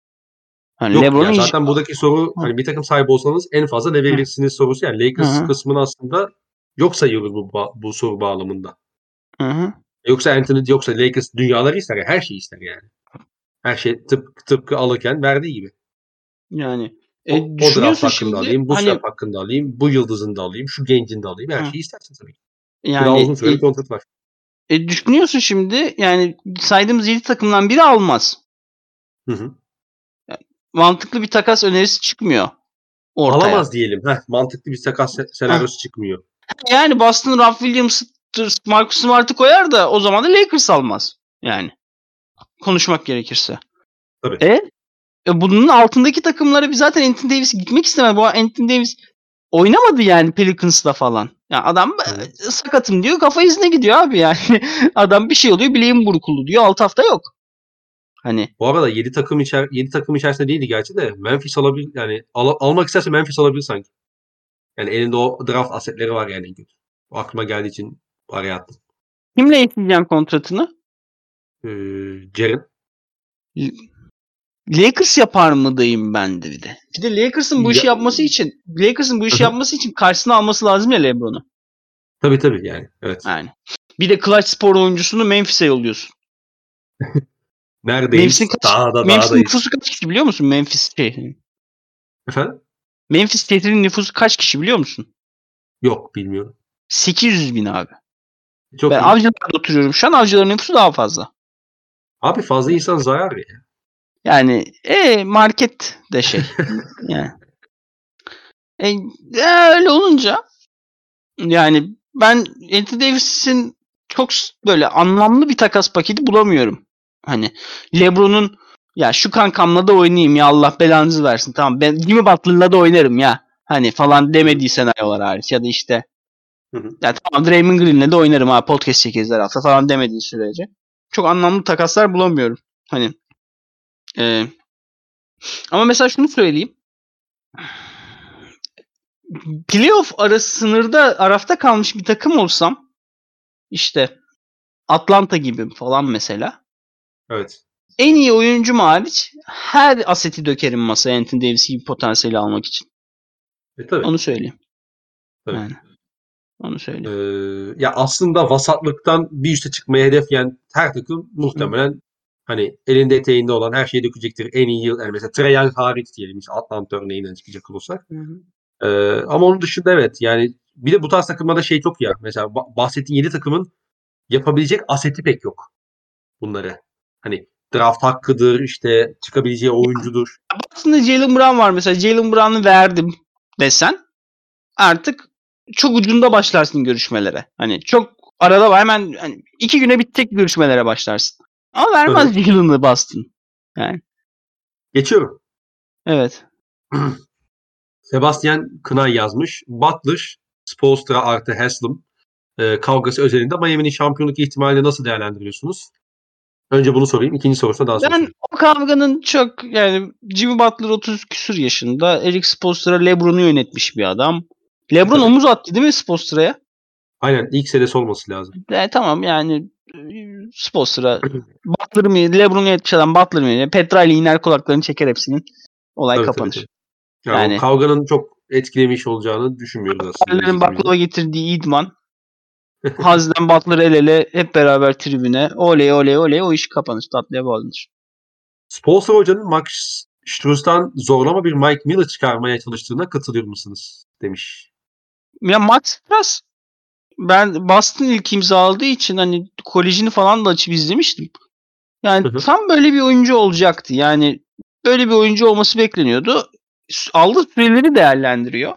Hani Yok LeBron'un ya iş- zaten buradaki soru hani bir takım sahibi olsanız en fazla ne verirsiniz sorusu yani Lakers Hı hı. kısmını aslında yok sayıyoruz bu, bu soru bağlamında. Hı hı. Yoksa Anthony yoksa Lakers dünyaları ister ya her şeyi ister yani. Her şey tıp, tıpkı alırken verdiği gibi. Yani O, e, o draft düşünüyorsun hakkında şimdi alayım, bu hani hakkında alayım, bu yıldızını da alayım, şu gencini de alayım. Her Hı. şeyi istersin tabii ki. Daha yani uzun süreli e, kontrat var. E, düşünüyorsun şimdi yani saydığımız 7 takımdan biri almaz. Hı hı. Mantıklı bir takas önerisi çıkmıyor ortaya. Alamaz diyelim. Heh, mantıklı bir takas se- senaryosu çıkmıyor. Yani Boston Ralph Williams'tır, Marcus Smart'ı koyar da o zaman da Lakers almaz. Yani konuşmak gerekirse. Tabii. E, e bunun altındaki takımlara bir zaten Anthony Davis gitmek istemez. Bu Anthony Davis oynamadı yani Pelicans'la falan. Ya adam e, sakatım diyor kafa izine gidiyor abi yani. *laughs* adam bir şey oluyor bileğim burkuldu diyor 6 hafta yok. Hani Bu arada 7 takım içer 7 takım içerisinde değildi gerçi de Memphis alabilir yani al- almak isterse Memphis alabilir sanki. Yani elinde o draft asetleri var yani. O aklıma geldiği için araya attım. kimle ekleyeceğim kontratını? Ee, Jaren. Lakers yapar mı dayım ben de bir de. Bir de Lakers'ın bu işi Ya- yapması için Lakers'ın bu işi yapması için karşısına alması lazım ya LeBron'u. Tabii tabii yani. Evet. Yani. Bir de clutch spor oyuncusunu Memphis'e yolluyorsun. *laughs* Neredeyiz? Memphis'in kaç- Dağda Memphis'in dağdayız. nüfusu kaç kişi biliyor musun? Memphis şehrinin. Efendim? Memphis şehrinin nüfusu kaç kişi biliyor musun? Yok bilmiyorum. 800 bin abi. Çok Ben iyi. avcılarda oturuyorum. Şu an avcıların nüfusu daha fazla. Abi fazla insan zarar ya. Yani e market de şey. *laughs* yani. E, e, öyle olunca yani ben Anthony Davis'in çok böyle anlamlı bir takas paketi bulamıyorum. Hani LeBron'un ya şu kankamla da oynayayım ya Allah belanızı versin. Tamam ben Jimmy Butler'la da oynarım ya. Hani falan demediği senaryolar hariç ya da işte Hı hı. ya tamam Draymond Green'le de oynarım ha podcast çekeriz her hafta falan demediği sürece. Çok anlamlı takaslar bulamıyorum. Hani e, ama mesela şunu söyleyeyim. Playoff arası sınırda arafta kalmış bir takım olsam işte Atlanta gibi falan mesela Evet. en iyi oyuncum hariç her aseti dökerim masaya Anthony Davis gibi potansiyeli almak için. E tabii. Onu söyleyeyim. Tabii. Yani. Onu söyleyeyim. Ee, ya aslında vasatlıktan bir üste çıkmaya hedefleyen her takım muhtemelen hani elinde eteğinde olan her şeyi dökecektir. En iyi yıl yani mesela Young hariç diyelim işte Atlanta örneğinden çıkacak olursak. Ee, ama onun dışında evet yani bir de bu tarz takımlarda şey çok ya. Mesela ba- bahsettiğin 7 takımın yapabilecek aseti pek yok bunları. Hani draft hakkıdır işte çıkabileceği oyuncudur. Aslında Jalen Brown var mesela. Jalen Brown'u verdim desen artık çok ucunda başlarsın görüşmelere. Hani çok arada var. Hemen hani iki güne bitecek görüşmelere başlarsın. Ama vermez Jalen'ı Boston. Geçiyorum. Evet. *clears throat* Sebastian Kınay yazmış. Butler, Spolstra artı Haslam e, kavgası özelinde Miami'nin şampiyonluk ihtimalini nasıl değerlendiriyorsunuz? Önce bunu sorayım. İkinci sorusuna daha sonra Ben sorayım. o kavganın çok yani Jimmy Butler 30 küsur yaşında. Eric Spoelstra LeBron'u yönetmiş bir adam. LeBron Tabii. omuz attı değil mi Spoelstra'ya? Aynen ilk senesi olması lazım. E, tamam yani Spoelstra Butler mı LeBron'u adam Butler mı? Petra ile iner kulaklarını çeker hepsinin. Olay Tabii, kapanır. tabii, Yani, Yani- kavganın çok etkilemiş olacağını düşünmüyoruz aslında. Biz baklava getirdiği idman. *laughs* Hazden Butler el ele hep beraber tribüne. Oley oley oley o iş kapanır. Tatlıya bağlanır. Spolstra hocanın Max Struz'dan zorlama bir Mike Miller çıkarmaya çalıştığına katılıyor musunuz? Demiş. Ya Max Strauss ben Boston ilk imzaladığı için hani kolejini falan da açıp izlemiştim. Yani Hı hı. tam böyle bir oyuncu olacaktı. Yani böyle bir oyuncu olması bekleniyordu. Aldığı süreleri değerlendiriyor.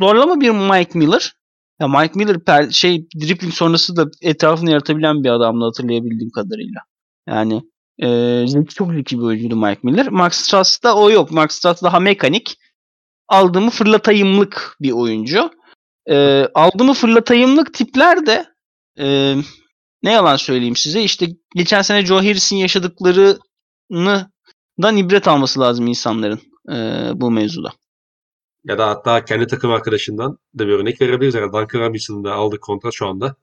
Zorlama bir Mike Miller. Ya Mike Miller per- şey dribbling sonrası da etrafını yaratabilen bir adamdı hatırlayabildiğim kadarıyla. Yani e, çok zeki bir oyuncuydu Mike Miller. Max Strauss'ta o yok. Max Strauss daha mekanik. Aldığımı fırlatayımlık bir oyuncu. E, aldığımı fırlatayımlık tipler de e, ne yalan söyleyeyim size işte geçen sene Joe Harris'in yaşadıklarını dan ibret alması lazım insanların e, bu mevzuda. Ya da hatta kendi takım arkadaşından da bir örnek verebiliriz. Yani Duncan Robinson'ın da aldığı kontrat şu anda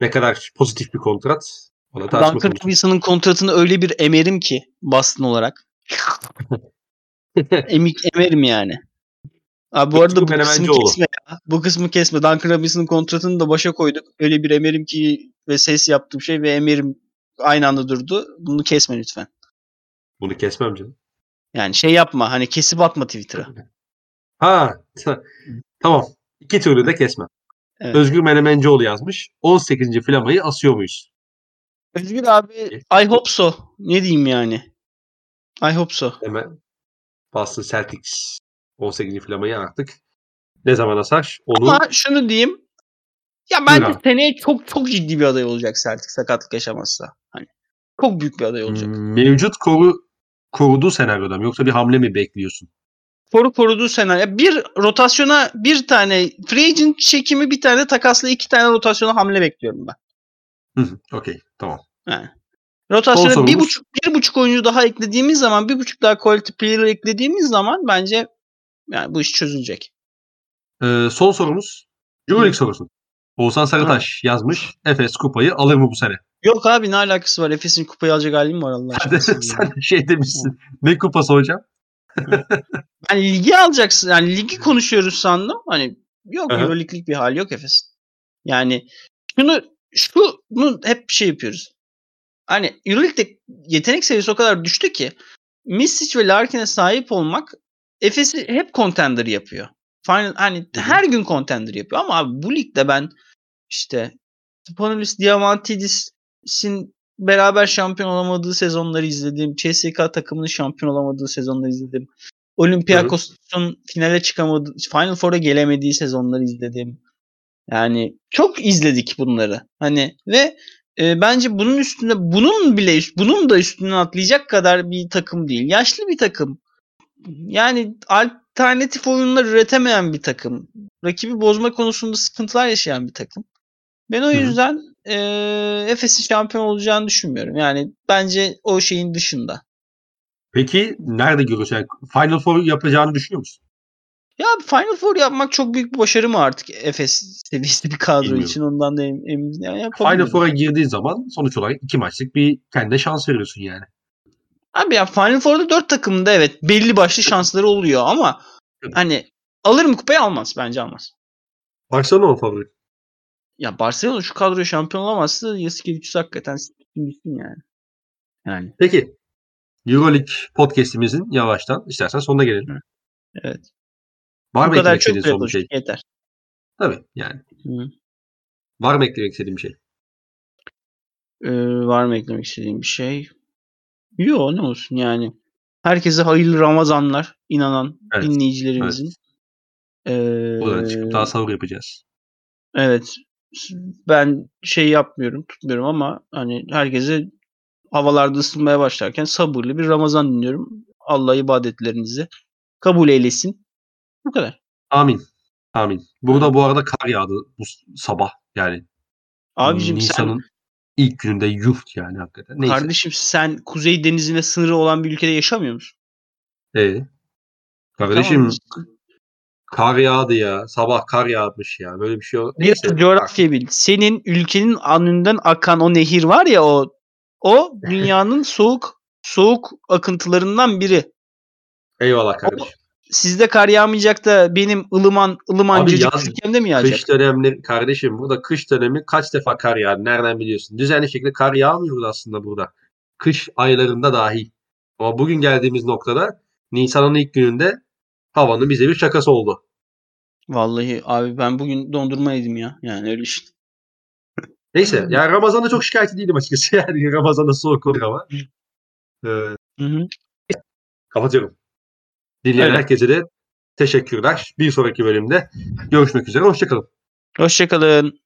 Ne kadar pozitif bir kontrat. Duncan. Robinson'ın kontratını öyle bir emerim ki Boston olarak. *laughs* Emik emerim yani. Abi bu arada bu kısmı kesme ya. Bu kısmı kesme. Duncan Robinson'ın kontratını da başa koyduk. Öyle bir emerim ki ve ses yaptığım şey ve emerim aynı anda durdu. Bunu kesme lütfen. Bunu kesmem canım. Yani şey yapma. Hani kesip atma Twitter'a. Ha ta- tamam. İki türlü de kesmem. Evet. Özgür Menemencioğlu yazmış. 18. flamayı asıyor muyuz? Özgür abi I hope so. Ne diyeyim yani? I hope so. Hemen Boston Celtics 18. flamayı artık ne zaman asar? Onu Ama şunu diyeyim. Ya Buyur bence abi. seneye çok çok ciddi bir aday olacak Celtic sakatlık yaşamazsa. Hani çok büyük bir aday olacak. mevcut koru koruduğu senaryoda mı yoksa bir hamle mi bekliyorsun? Koru koruduğu senaryo. Bir rotasyona bir tane free agent çekimi bir tane takasla iki tane rotasyona hamle bekliyorum ben. Okey tamam. Yani. Rotasyona bir buçuk, bir buçuk oyuncu daha eklediğimiz zaman bir buçuk daha quality player eklediğimiz zaman bence yani bu iş çözülecek. Ee, son sorumuz Euroleague sorusu. Oğuzhan Sarıtaş yazmış. Efes kupayı alır mı bu sene? Yok abi ne alakası var? Efes'in kupayı alacak halim mi var Allah aşkına? Sen şey demişsin. Ne kupası hocam? Yani ligi alacaksın. Yani ligi konuşuyoruz sandım. Hani yok. Euroleague'lik bir hali yok Efes'in. Yani şunu şunu hep şey yapıyoruz. Hani Euroleague'de yetenek seviyesi o kadar düştü ki Misic ve Larkin'e sahip olmak Efes'i hep contender yapıyor. Final, hani her gün contender yapıyor ama abi bu ligde ben işte Spanulis Diamantidis'in beraber şampiyon olamadığı sezonları izledim. CSKA takımının şampiyon olamadığı sezonları izledim. Olympiakos'un finale çıkamadığı, Final Four'a gelemediği sezonları izledim. Yani çok izledik bunları. Hani ve e, bence bunun üstünde bunun bile üst, bunun da üstünden atlayacak kadar bir takım değil. Yaşlı bir takım. Yani alternatif oyunlar üretemeyen bir takım. Rakibi bozma konusunda sıkıntılar yaşayan bir takım. Ben o hı. yüzden e, Efes'in şampiyon olacağını düşünmüyorum. Yani bence o şeyin dışında. Peki nerede görüyorsun? Final Four yapacağını düşünüyor musun? Ya Final Four yapmak çok büyük bir başarı mı artık Efes seviyesi bir kadro Bilmiyorum. için ondan da em- emin yani Final. Four'a girdiğin zaman sonuç olarak iki maçlık bir kendine şans veriyorsun yani. Abi ya Final Four'da dört takımda evet belli başlı şansları oluyor ama hani alır mı kupayı almaz bence almaz. Barcelona mı favori? Ya Barcelona şu kadroya şampiyon olamazsa Yasikevicius hakikaten siktir gitsin yani. Yani Peki. Euroleague podcast'imizin yavaştan istersen sonuna gelelim. evet. Var Bu mı kadar eklemek çok son bir şey? yeter. Tabii yani. Hı. Var mı eklemek istediğin bir şey? Ee, var mı eklemek istediğim bir şey? Yok ne olsun yani. Herkese hayırlı Ramazanlar inanan Evet, dinleyicilerimizin. Buradan Ee, çıkıp daha sahur yapacağız. Evet. Ben şey yapmıyorum, tutmuyorum ama hani herkese havalarda ısınmaya başlarken sabırlı bir Ramazan dinliyorum. Allah ibadetlerinizi kabul eylesin. Bu kadar. Amin. Amin. Burada bu arada kar yağdı bu s- sabah. Yani Abicim Nisan'ın ilk gününde yuh yani hakikaten. Neyse. kardeşim sen Kuzey Denizi'ne sınırı olan bir ülkede yaşamıyor musun? Ee, kardeşim Tamam. kar yağdı ya. Sabah kar yağmış ya. Böyle bir şey yok. Biraz Neyse. coğrafya bil. Senin ülkenin anından akan o nehir var ya o o *laughs* dünyanın soğuk soğuk akıntılarından biri. Eyvallah kardeşim. Sizde kar yağmayacak da benim ılıman ılımancıcık yaz- ülkemde mi yağacak? Kış dönemleri kardeşim burada kış dönemi kaç defa kar yağdı nereden biliyorsun? Düzenli şekilde kar yağmıyor aslında burada. Kış aylarında dahil. Ama bugün geldiğimiz noktada Nisan'ın ilk gününde havanın bize bir şakası oldu. Vallahi abi ben bugün dondurma yedim ya. Yani öyle işte. Neyse yani Ramazan'da çok şikayetçi değilim açıkçası. *laughs* Yani Ramazan'da soğuk olur ama. Ee, Hı hı. kapatıyorum. Dinleyen Öyle. herkese de teşekkürler. Bir sonraki bölümde görüşmek üzere. Hoşçakalın. Hoşçakalın.